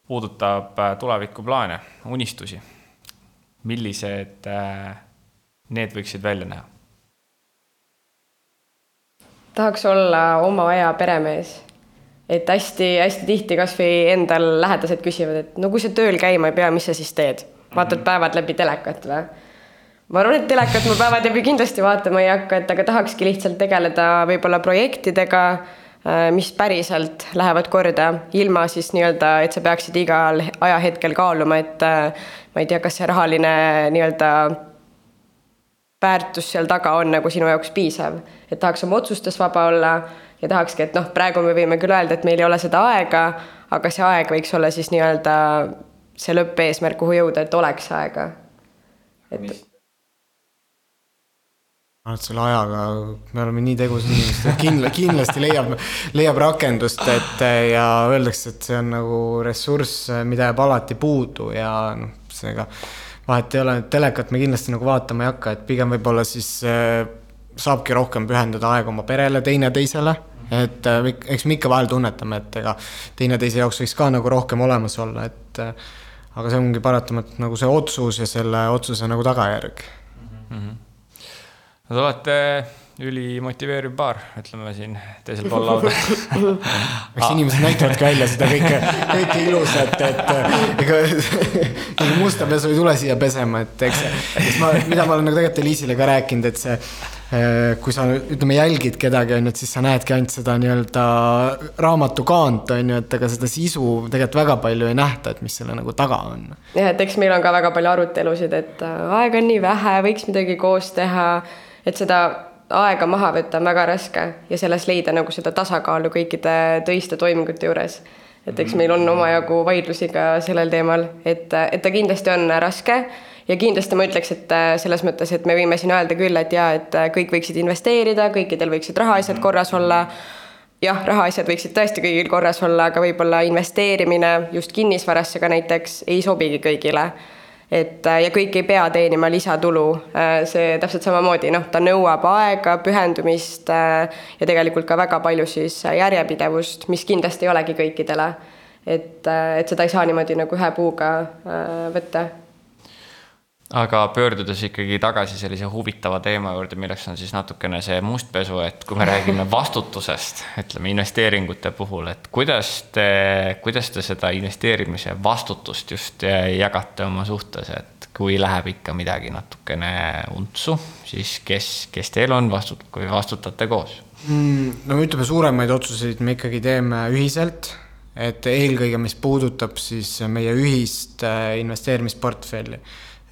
puudutab äh, tulevikuplaane, unistusi. millised äh, need võiksid välja näha? tahaks olla oma aja peremees. et hästi-hästi tihti kasvõi endal lähedased küsivad, et no kui sa tööl käima ei pea, mis sa siis teed? vaatad -hmm. päevad läbi telekat või? Ma arvan, et telekat ma päevad läbi kindlasti vaatama ei hakka, et aga tahakski lihtsalt tegeleda võib-olla projektidega, äh, mis päriselt lähevad korda, ilma siis nii-öelda, et sa peaksid igal ajahetkel kaaluma, et äh, ma ei tea, kas see rahaline nii-öelda väärtus seal taga on nagu sinu jaoks piisav. et tahaks oma otsustes vaba olla ja tahakski, et noh, praegu me võime küll öelda, et meil ei ole seda aega, aga see aeg võiks olla siis nii-öelda see lõppeesmärk, kuhu jõuda, et oleks aega. et ma arvan, et selle ajaga me oleme nii tegusad inimesed, et kindla-, kindlasti leiab, leiab rakendust, et ja öeldakse, et see on nagu ressurss, mida jääb alati puudu ja noh, seega vahet ei ole, telekat me kindlasti nagu vaatama ei hakka, et pigem võib-olla siis äh, saabki rohkem pühendada aega oma perele, teineteisele. et äh, eks me ikka vahel tunnetame, et ega teineteise jaoks võiks ka nagu rohkem olemas olla, et äh, aga see ongi paratamatult nagu see otsus ja selle otsuse nagu tagajärg mm. -hmm Te olete ülimotiveeriv paar, ütleme siin teisel pool lauda eks inimesed näitavadki välja seda kõike, kõike ilusat, et ega nagu musta pesu ei tule siia pesema, et eks, eks ma, mida ma olen nagu tegelikult Eliisile ka rääkinud, et see eh, kui sa ütleme, jälgid kedagi, on ju, et siis sa näedki ainult seda nii-öelda raamatu kaant, on ju, et ega seda sisu tegelikult väga palju ei nähta, et mis selle nagu taga on. jah, et eks meil on ka väga palju arutelusid, et äh, aega on nii vähe, võiks midagi koos teha et seda aega maha võtta on väga raske ja selles leida nagu seda tasakaalu kõikide töiste toimingute juures. et eks meil on omajagu vaidlusi ka sellel teemal, et, et ta kindlasti on raske ja kindlasti ma ütleks, et selles mõttes, et me võime siin öelda küll, et jaa, et kõik võiksid investeerida, kõikidel võiksid rahaasjad korras olla jah, rahaasjad võiksid tõesti kõigil korras olla, aga võib-olla investeerimine just kinnisvarasse ka näiteks ei sobigi kõigile et ja kõik ei pea teenima lisatulu, see täpselt samamoodi, noh, ta nõuab aega, pühendumist ja tegelikult ka väga palju siis järjepidevust, mis kindlasti ei olegi kõikidele. et, et seda ei saa niimoodi nagu ühe puuga võtta aga pöördudes ikkagi tagasi sellise huvitava teema juurde, milleks on siis natukene see mustpesu, et kui me räägime vastutusest, ütleme investeeringute puhul, et kuidas te, kuidas te seda investeerimise vastutust just jagate oma suhtes, et kui läheb ikka midagi natukene untsu, siis kes, kes teil on vastut-, kui vastutate koos mm,? no ütleme, suuremaid otsuseid me ikkagi teeme ühiselt et eelkõige, mis puudutab siis meie ühist äh, investeerimisportfelli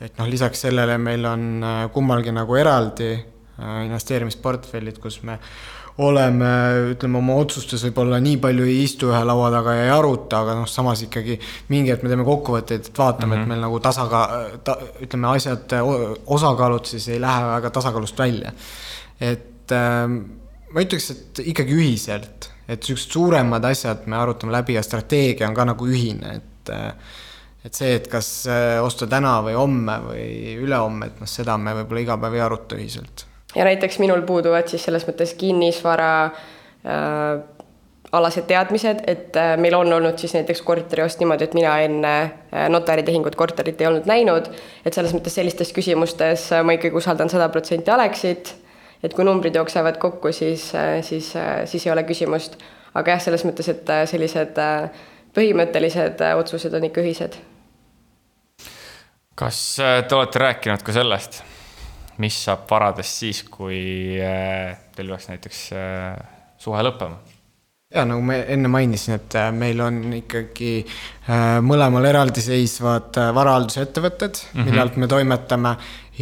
et noh, lisaks sellele meil on äh, kummalgi nagu eraldi äh, investeerimisportfellid, kus me oleme, ütleme oma otsustes võib-olla nii palju ei istu ühe laua taga ja ei aruta, aga noh, samas ikkagi mingi hetk me teeme kokkuvõtteid, et vaatame mm, -hmm. et mhm. meil nagu tasaka- ta,, ütleme asjad, osakaalud siis ei lähe väga tasakaalust välja. et äh, ma ütleks, et ikkagi ühiselt, et siuksed suuremad asjad me arutame läbi ja strateegia on ka nagu ühine, et äh, et see, et kas äh, osta täna või homme või ülehomme, et noh, seda me võib-olla iga päev ei aruta ühiselt. ja näiteks minul puuduvad siis selles mõttes kinnisvara äh, alased teadmised, et äh, meil on olnud siis näiteks korteriost niimoodi, et mina enne äh, notaritehingut korterit ei olnud näinud, et selles mõttes sellistes küsimustes ma ikkagi usaldan sada protsenti Aleksit, et kui numbrid jooksevad kokku, siis, siis, siis ei ole küsimust. aga jah, selles mõttes, et sellised põhimõttelised otsused on ikka ühised kas äh, te olete rääkinud ka sellest, mis saab varadest siis, kui äh, teil peaks näiteks äh, suhe lõppema? ja nagu ma enne mainisin, et meil on ikkagi mõlemal eraldiseisvad varaaldusettevõtted mm, -hmm. mille alt me toimetame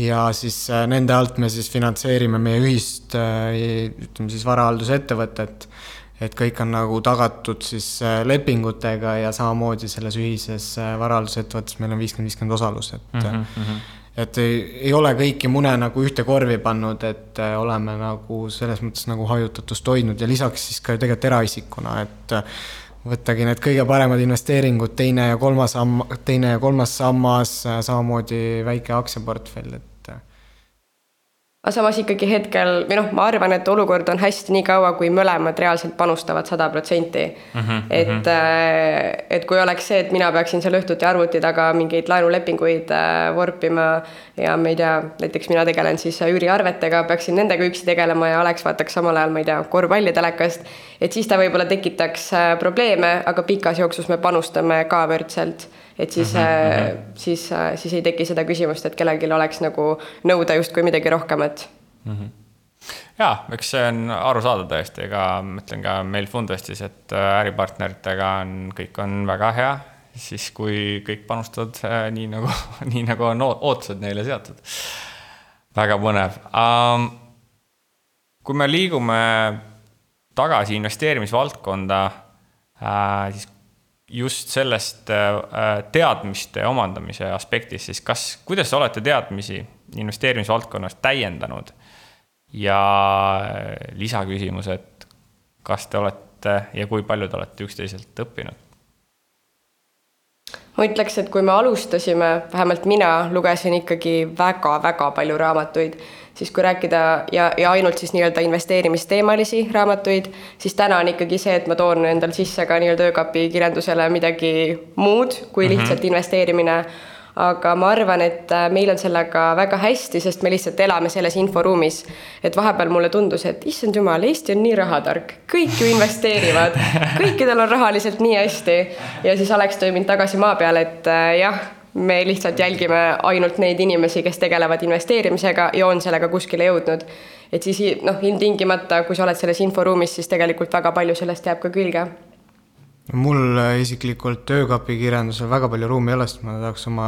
ja siis nende alt me siis finantseerime meie ühist, ütleme siis varaaldusettevõtet et kõik on nagu tagatud siis äh, lepingutega ja samamoodi selles ühises äh, varahaldusettevõttes meil on viiskümmend, viiskümmend osalus, et mm. -hmm. et ei, ei ole kõiki mune nagu ühte korvi pannud, et oleme nagu selles mõttes nagu hajutatust hoidnud ja lisaks siis ka ju tegelikult eraisikuna, et võttagi need kõige paremad investeeringud, teine ja kolmas samm, teine ja kolmas sammas, samamoodi väike aktsiaportfell, et aga samas ikkagi hetkel või noh, ma arvan, et olukord on hästi nii kaua, kui mõlemad reaalselt panustavad sada protsenti. Mhm, et, mhm. Äh, et kui oleks see, et mina peaksin seal õhtuti arvuti taga mingeid laenulepinguid äh, vorpima ja ma ei tea, näiteks mina tegelen siis üüriarvetega, peaksin nendega üksi tegelema ja Alex vaataks samal ajal, ma ei tea, korvpalli telekast. et siis ta võib-olla tekitaks äh, probleeme, aga pikas jooksus me panustame ka võrdselt et siis mm, -hmm. siis, äh, siis ei teki seda küsimust, et kellelgi oleks nagu nõuda justkui midagi rohkemat mm. -hmm ja eks see on arusaadav tõesti, ega ma ütlen ka meil Fundvestis, et äh, äripartneritega on, kõik on väga hea, siis kui kõik panustavad nii nagu, nii nagu on ootused neile seatud. väga põnev um,. kui me liigume tagasi investeerimisvaldkonda siis just sellest äh, teadmiste omandamise aspektist, siis kas, kuidas olete teadmisi investeerimisvaldkonnas täiendanud? ja äh, lisaküsimus, et kas te olete ja kui palju te olete üksteiselt õppinud? ma ütleks, et kui me alustasime, vähemalt mina lugesin ikkagi väga-väga palju raamatuid, siis kui rääkida ja, ja ainult siis nii-öelda investeerimisteemalisi raamatuid, siis täna on ikkagi see, et ma toon endal sisse ka nii-öelda öökapi kirjandusele midagi muud kui mhm. lihtsalt mm -hmm. investeerimine aga ma arvan, et äh, meil on sellega väga hästi, sest me lihtsalt elame selles inforuumis. et vahepeal mulle tundus, et issand jumal, Eesti on nii rahatark, kõik ju investeerivad, kõikidel on rahaliselt nii hästi. ja siis Alex tõi mind tagasi maa peale, et äh, jah, me lihtsalt jälgime ainult neid inimesi, kes tegelevad investeerimisega ja on sellega kuskile jõudnud. et siis noh, ilmtingimata, kui sa oled selles inforuumis, siis tegelikult väga palju sellest jääb ka külge mul isiklikult öökapi kirjandusel väga palju ruumi ei ole, sest ma tahaks oma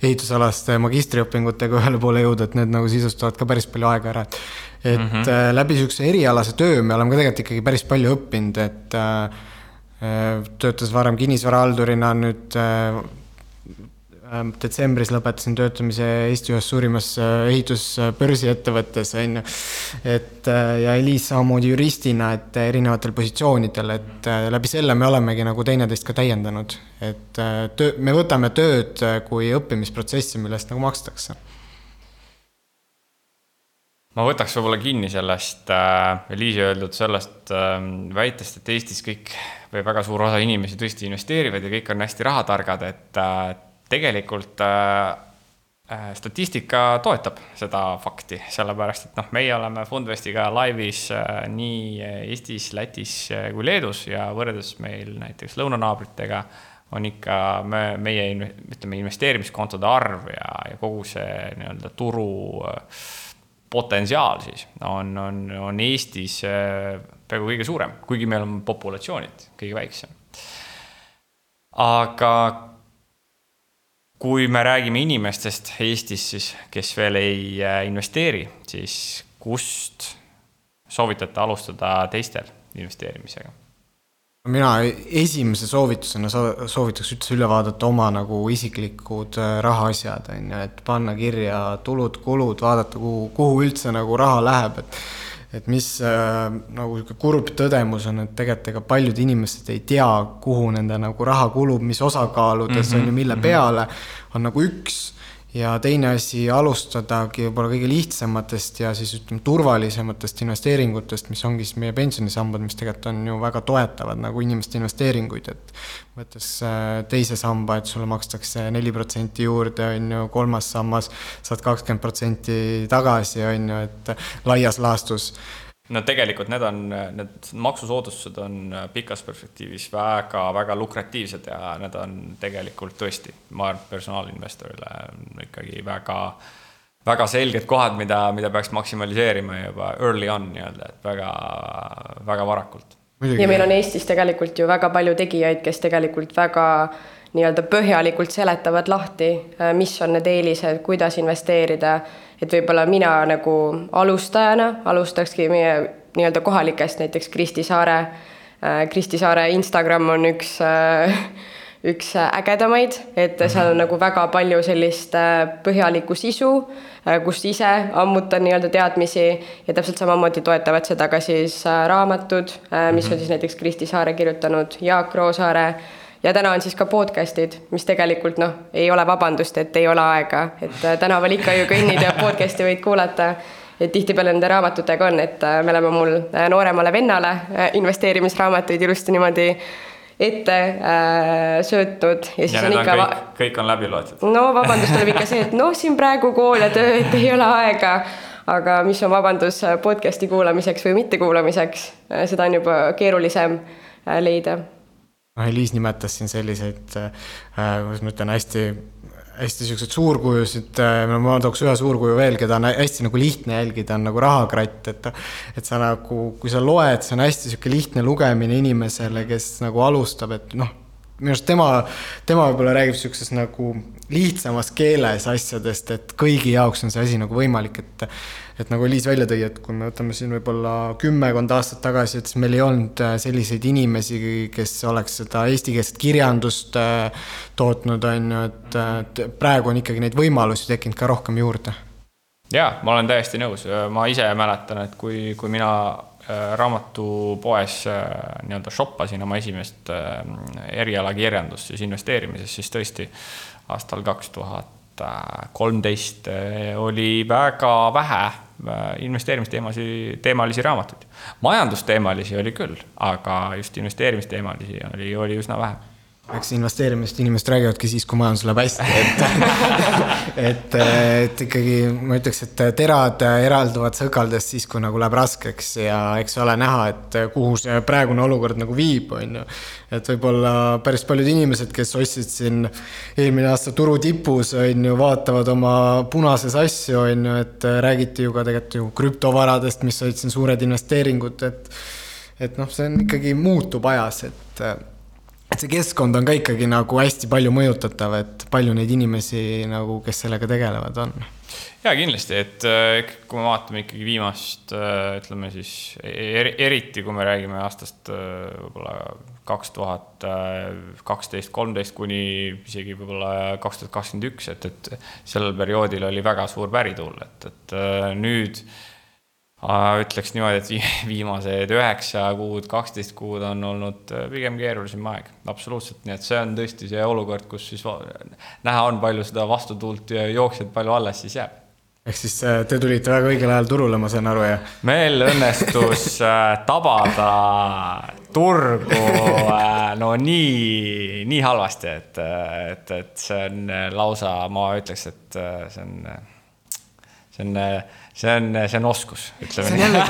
ehitusalaste magistriõpingutega ühele poole jõuda, et need nagu sisustavad ka päris palju aega ära, et et mm -hmm. läbi niisuguse erialase töö me oleme ka tegelikult ikkagi päris palju õppinud, et äh, töötas varem kinnisvarahaldurina, nüüd äh, detsembris lõpetasin töötamise Eesti ühes suurimas äh, ehitusbörsiettevõttes, on ju. et äh, ja Eliis samamoodi juristina, et erinevatel positsioonidel, et äh, läbi selle me olemegi nagu teineteist ka täiendanud. et töö, me võtame tööd kui õppimisprotsessi, millest nagu makstakse ma võtaks võib-olla kinni sellest äh, Liisi öeldud sellest äh, väitest, et Eestis kõik või väga suur osa inimesi tõesti investeerivad ja kõik on hästi rahatargad, et tegelikult äh, äh, statistika toetab seda fakti, sellepärast et noh, meie oleme Fundvestiga laivis äh, nii Eestis, Lätis äh, kui Leedus ja võrreldes meil näiteks lõunanaabritega on ikka me, meie, ütleme, investeerimiskontode arv ja, ja kogu see nii-öelda turu äh, potentsiaal siis on, on, on Eestis peaaegu kõige suurem, kuigi meil on populatsioonilt kõige väiksem. aga kui me räägime inimestest Eestis siis, kes veel ei äh, investeeri, siis kust soovitate alustada teistel investeerimisega? mina esimese soovitusena soovitaks üldse üle vaadata oma nagu isiklikud äh, rahaasjad, on ju, et panna kirja tulud-kulud, vaadata, kuhu, kuhu üldse nagu raha läheb, et et mis äh, nagu niisugune kurb tõdemus on, et tegelikult ega paljud inimesed ei tea, kuhu nende nagu raha kulub, mis osakaaludes mm -hmm, on ju, mille mm -hmm. peale, on nagu üks ja teine asi, alustadagi võib-olla kõige lihtsamatest ja siis ütleme, turvalisematest investeeringutest, mis ongi siis meie pensionisambad, mis tegelikult on ju väga toetavad nagu inimeste investeeringuid, et võttes äh, teise samba, et sulle makstakse neli protsenti juurde, on ju, kolmas sammas saad kakskümmend protsenti tagasi, on ju, et laias laastus no tegelikult need on, need maksusoodustused on pikas perspektiivis väga-väga lukratiivsed ja need on tegelikult tõesti, ma arvan, personaalinvestorile ikkagi väga, väga selged kohad, mida, mida peaks maksimaliseerima juba early on nii-öelda, et väga, väga varakult. ja meil on Eestis tegelikult ju väga palju tegijaid, kes tegelikult väga nii-öelda põhjalikult seletavad lahti, mis on need eelised, kuidas investeerida et võib-olla mina nagu alustajana alustakski meie nii-öelda kohalikest, näiteks Kristi Saare. Äh, Kristi Saare Instagram on üks, äh, üks ägedamaid, et seal on nagu väga palju sellist äh, põhjalikku sisu, kus ise ammutan nii-öelda teadmisi ja täpselt samamoodi toetavad seda ka siis raamatud, mis on siis näiteks Kristi Saare kirjutanud, Jaak Roosaare ja täna on siis ka podcast'id, mis tegelikult noh, ei ole vabandust, et ei ole aega, et äh, tänaval ikka ju kõnnid ja podcast'i võid kuulata. et tihtipeale nende raamatutega on, et äh, me oleme mul äh, nooremale vennale investeerimisraamatuid ilusti niimoodi ette äh, söötnud ja siis ja on ikka. kõik, kõik on läbi loetud. no vabandus tuleb ikka see, et noh, siin praegu kool ja töö, et ei ole aega. aga mis on vabandus podcast'i kuulamiseks või mittekuulamiseks, seda on juba keerulisem leida noh, Eliis nimetas siin selliseid äh,, kuidas ma ütlen, hästi, hästi siukseid suurkujusid äh,, ma tooks ühe suurkuju veel, keda on hästi nagu lihtne jälgida, on nagu rahakratt, et et sa nagu, kui sa loed, see on hästi sihuke lihtne lugemine inimesele, kes nagu alustab, et noh, minu arust tema, tema võib-olla räägib sihukeses nagu lihtsamas keeles asjadest, et kõigi jaoks on see asi nagu võimalik, et et nagu Liis välja tõi, et kui me võtame siin võib-olla kümmekond aastat tagasi, et siis meil ei olnud äh, selliseid inimesi, kes oleks seda eestikeelset kirjandust äh, tootnud, on ju, et praegu on ikkagi neid võimalusi tekkinud ka rohkem juurde. jaa, ma olen täiesti nõus, ma ise mäletan, et kui, kui mina äh, raamatupoes nii-öelda shoppasin oma esimest erialakirjandust siis investeerimises, siis tõesti aastal kaks tuhat kolmteist oli väga vähe Äh, investeerimisteemasid, teemalisi raamatuid. majandusteemalisi oli küll, aga just investeerimisteemalisi oli, oli üsna vähe eks investeerimist inimesed räägivadki siis, kui majandus läheb hästi, et et, et ikkagi ma ütleks, et terad eralduvad sõkaldest siis, kui nagu läheb raskeks ja eks ole näha, et kuhu see praegune olukord nagu viib, on ju. et võib-olla päris paljud inimesed, kes ostsid siin eelmine aasta turu tipus, on ju, vaatavad oma punases asju, on ju, et räägiti ju ka tegelikult ju krüptovaradest, mis olid siin suured investeeringud, et et noh, see on ikkagi muutub ajas, et et see keskkond on ka ikkagi nagu hästi palju mõjutatav, et palju neid inimesi nagu, kes sellega tegelevad, on? jaa, kindlasti, et äh, kui me vaatame ikkagi viimast, äh, ütleme siis eri, eriti kui me räägime aastast äh, võib-olla kaks tuhat kaksteist, kolmteist kuni isegi võib-olla kaks tuhat kakskümmend üks, et, et sellel perioodil oli väga suur pärituul, et, et nüüd ütleks niimoodi, et viimased üheksa kuud, kaksteist kuud on olnud äh, pigem keerulisem aeg, absoluutselt, nii et see on tõesti see olukord, kus siis näha on, palju seda vastutuult ja jooksjat palju alles siis jääb. Ehk siis äh, te tulite väga õigel ajal turule, ma saan aru, jah? meil õnnestus äh, tabada turgu no nii, nii halvasti, et, et, et see on lausa, ma ütleks, et see on, see on see on, see on oskus, ütleme nii.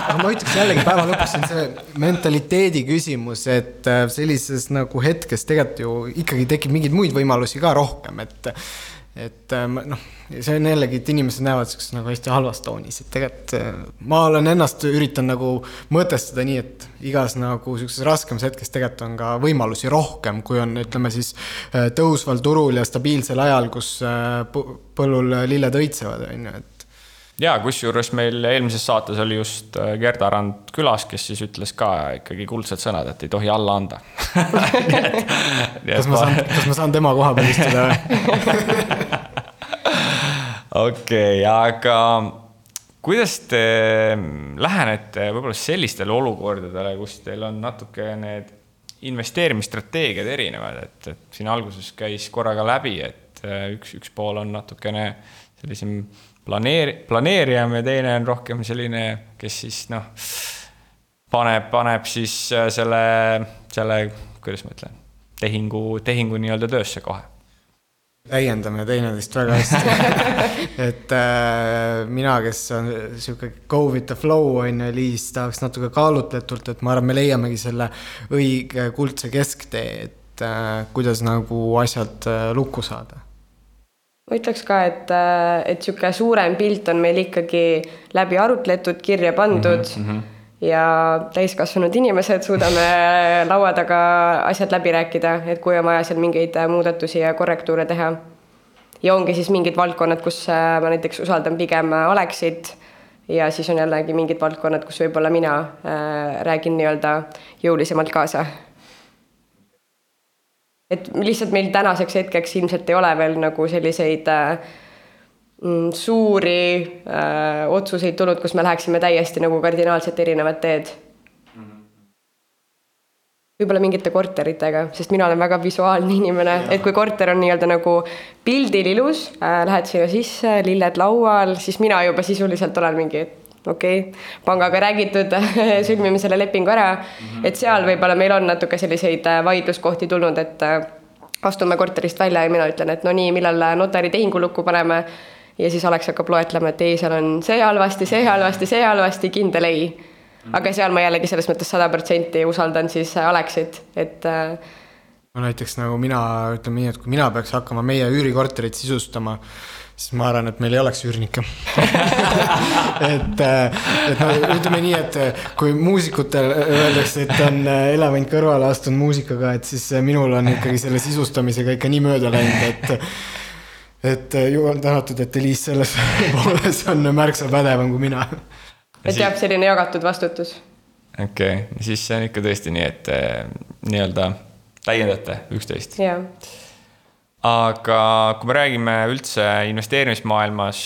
aga ma ütleks jällegi päeva lõpuks on see mentaliteedi küsimus, et äh, sellises nagu hetkes tegelikult ju ikkagi tekib mingeid muid võimalusi ka rohkem, et et äh, noh, see on jällegi, et inimesed näevad siukses nagu hästi halvas toonis, et tegelikult äh, ma olen ennast üritanud nagu mõtestada nii, et igas nagu siukses raskemas hetkes tegelikult on ka võimalusi rohkem, kui on, ütleme siis tõusval turul ja stabiilsel ajal, kus põllul lilled õitsevad, on ju, et ja kusjuures meil eelmises saates oli just äh, Gerda Rand külas, kes siis ütles ka ikkagi kuldsed sõnad, et ei tohi alla anda kas ma saan, kas ma saan tema koha peal istuda või? okei, aga kuidas te lähenete võib-olla sellistele olukordadele, kus teil on natuke need investeerimisstrateegiad erinevad, et, et siin alguses käis korraga läbi, et äh, üks, üks pool on natukene sellisem planeeri-, planeerijam ja teine on rohkem selline, kes siis noh, paneb, paneb siis äh, selle, selle, kuidas ma ütlen, tehingu, tehingu nii-öelda töösse kohe. Täiendame teineteist väga hästi. Et äh, mina, kes on sihuke go with the flow on ju, Liis tahaks natuke kaalutletult, et ma arvan, me leiamegi selle õige kuldse kesktee, et äh, kuidas nagu asjad äh, lukku saada ma ütleks ka, et, äh, et niisugune suurem pilt on meil ikkagi läbi arutletud, kirja pandud mm. -hmm. ja täiskasvanud inimesed suudame laua taga asjad läbi rääkida, et kui on vaja seal mingeid muudatusi ja korrektuure teha. ja ongi siis mingid valdkonnad, kus äh, ma näiteks usaldan pigem Aleksit ja siis on jällegi mingid valdkonnad, kus võib-olla mina äh, räägin nii-öelda jõulisemalt kaasa et lihtsalt meil tänaseks hetkeks ilmselt ei ole veel nagu selliseid äh, mm, suuri äh, otsuseid tulnud, kus me läheksime täiesti nagu kardinaalselt erinevat teed. võib-olla mingite korteritega, sest mina olen väga visuaalne inimene, et kui korter on nii-öelda nagu pildil ilus äh,, lähed sinna sisse, lilled laual, siis mina juba sisuliselt olen mingi, et okei okay,, pangaga räägitud sõlmime selle lepingu ära mm. -hmm. et seal võib-olla meil on natuke selliseid äh, vaidluskohti tulnud, et äh, astume korterist välja ja mina ütlen, et no nii, millal notari tehingu lukku paneme. ja siis Alex hakkab loetlema, et ei, seal on see halvasti, see halvasti, see halvasti, kindel ei. aga seal ma jällegi selles mõttes sada protsenti usaldan siis Alexit, et äh, no näiteks nagu mina, ütleme nii, et kui mina peaks hakkama meie üürikorterit sisustama siis ma arvan, et meil ei oleks üürnikke et, äh, et no ütleme nii, et äh, kui muusikutel öeldakse, et on äh, elevant kõrvale astunud muusikaga, et siis minul on ikkagi selle sisustamisega ikka nii mööda läinud, et et jumal tänatud, et Eliis selles pooles on märksa pädevam kui mina. et jah, selline jagatud vastutus. okei okay., siis see on ikka tõesti nii, et nii-öelda täiendate üksteist. jah aga kui me räägime üldse investeerimismaailmas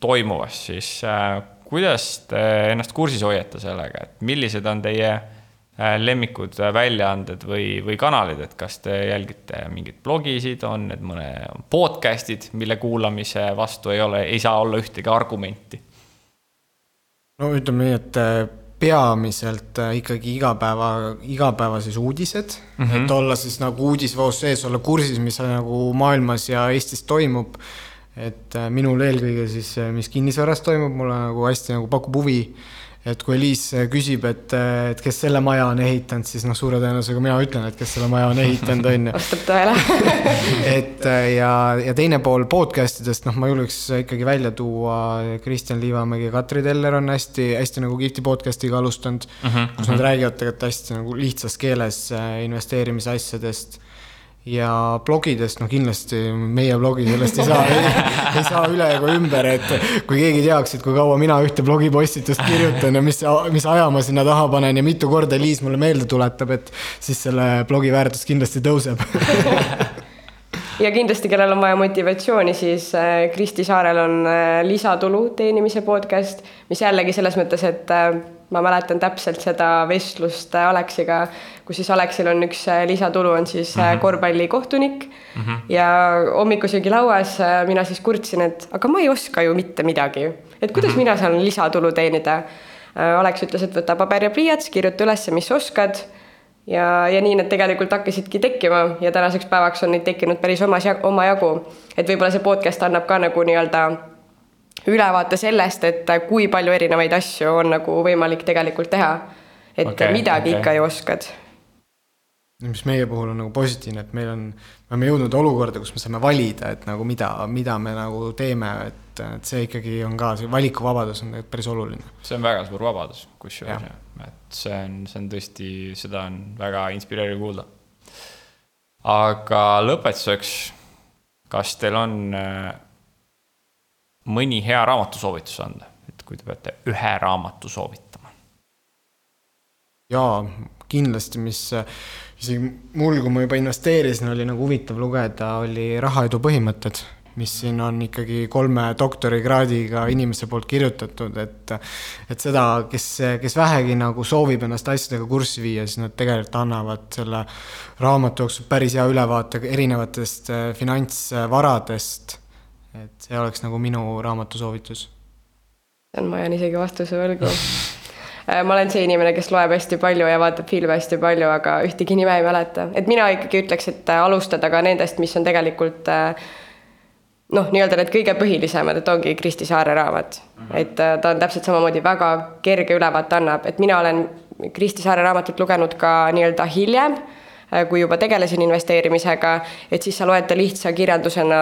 toimuvast, siis äh, kuidas te ennast kursis hoiate sellega, et millised on teie äh, lemmikud äh, väljaanded või, või kanalid, et kas te jälgite mingeid blogisid, on need mõne podcast'id, mille kuulamise vastu ei ole, ei saa olla ühtegi argumenti? no ütleme nii, et peamiselt äh, ikkagi igapäeva, igapäeva siis uudised mm, -hmm. et olla siis nagu uudisvoos sees, olla kursis, mis nagu maailmas ja Eestis toimub. et äh, minul eelkõige siis, äh, mis kinnisvaras toimub, mulle nagu hästi nagu pakub huvi et kui Liis küsib, et, et kes selle maja on ehitanud, siis noh, suure tõenäosusega mina ütlen, et kes selle maja on ehitanud, on ju. vastab tõele et ja, ja teine pool podcast idest, noh, ma julgeks ikkagi välja tuua Kristjan Liivamägi ja Katri Teller on hästi, hästi nagu kihvti podcast'iga alustanud mm, -hmm. kus nad mhm. räägivad tegelikult hästi nagu lihtsas keeles äh, investeerimise asjadest ja blogidest, no kindlasti meie blogi sellest ei saa ei, saa üle ega ümber, et kui keegi teaks, et kui kaua mina ühte blogipostitust kirjutan ja mis, mis aja ma sinna taha panen ja mitu korda Liis mulle meelde tuletab, et siis selle blogi väärtus kindlasti tõuseb. Ja kindlasti, kellel on vaja motivatsiooni, siis äh, Kristi Saarel on äh, lisatulu teenimise podcast, mis jällegi selles mõttes, et äh, ma mäletan täpselt seda vestlust Aleksiga, kus siis Aleksil on üks lisatulu, on siis mm -hmm. korvpallikohtunik mm -hmm. ja hommikusöögilauas mina siis kurtsin, et aga ma ei oska ju mitte midagi, et kuidas mm -hmm. mina saan lisatulu teenida. Aleks ütles, et võta paber ja pliiats, kirjuta üles, mis oskad ja, ja nii need tegelikult hakkasidki tekkima ja tänaseks päevaks on neid tekkinud päris omas, omajagu. et võib-olla see podcast annab ka nagu nii-öelda ülevaate sellest, et kui palju erinevaid asju on nagu võimalik tegelikult teha. et okay, midagi okay. ikka ju oskad mis meie puhul on nagu positiivne, et meil on, me oleme jõudnud olukorda, kus me saame valida, et nagu mida, mida me nagu teeme, et, et see ikkagi on ka, see valikuvabadus on tegelikult päris oluline. see on väga suur vabadus, kusjuures, et see on, see on tõesti, seda on väga inspireeriv kuulda. aga lõpetuseks, kas teil on äh, mõni hea raamatusoovitus anda, et kui te peate ühe raamatu soovitama? jaa, kindlasti, mis isegi mul, kui ma juba investeerisin, oli nagu huvitav lugeda, oli Rahaedu põhimõtted, mis siin on ikkagi kolme doktorikraadiga inimese poolt kirjutatud, et et seda, kes, kes vähegi nagu soovib ennast asjadega kurssi viia, siis nad tegelikult annavad selle raamatu jooksul päris hea ülevaate erinevatest äh, finantsvaradest. Et see oleks nagu minu raamatu soovitus. ma jään isegi vastuse võlgu Äh, ma olen see inimene, kes loeb hästi palju ja vaatab filme hästi palju, aga ühtegi nime ei mäleta, et mina ikkagi ütleks, et äh, alustada ka nendest, mis on tegelikult äh, noh, nii-öelda need kõige põhilisemad, et ongi Kristi Saare raamat mm. -hmm. et ta on täpselt samamoodi väga kerge ülevaate annab, et mina olen Kristi Saare raamatut lugenud ka nii-öelda hiljem, kui juba tegelesin investeerimisega, et siis sa loed ta lihtsa kirjandusena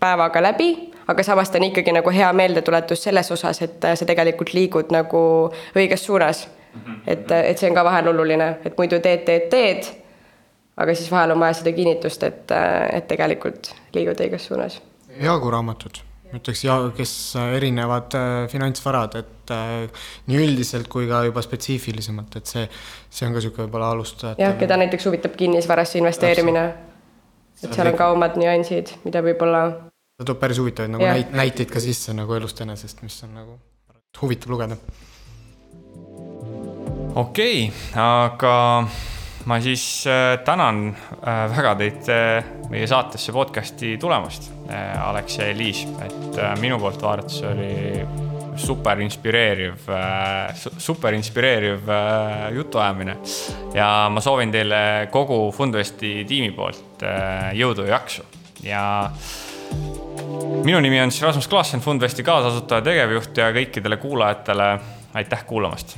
päevaga läbi aga samas ta on ikkagi nagu hea meeldetuletus selles osas, et sa tegelikult liigud nagu õiges suunas. Mhm. et, et see on ka vahel oluline, et muidu teed, teed, teed, aga siis vahel on vaja seda kinnitust, et, et tegelikult liigud õiges suunas. Jaagu raamatud, ma ütleks ja kes erinevad äh, finantsvarad, et äh, nii üldiselt kui ka juba spetsiifilisemalt, et see, see on ka niisugune võib-olla alustajate. jah, keda näiteks huvitab kinnisvarasse investeerimine. et seal on ka omad nüansid, mida võib-olla ta toob päris huvitavaid nagu näit-, näiteid ka sisse nagu elust enesest, mis on nagu huvitav lugeda. okei okay,, aga ma siis äh, tänan äh, väga teid äh, meie saatesse podcast'i tulemast, Alex ja Eliis, et minu poolt vaadates oli super inspireeriv, super inspireeriv jutuajamine. ja ma soovin teile kogu Fundvesti tiimi poolt jõudu ja jaksu ja minu nimi on siis Rasmus Klaassen, Fundvesti kaasasutaja, tegevjuht ja kõikidele kuulajatele aitäh kuulamast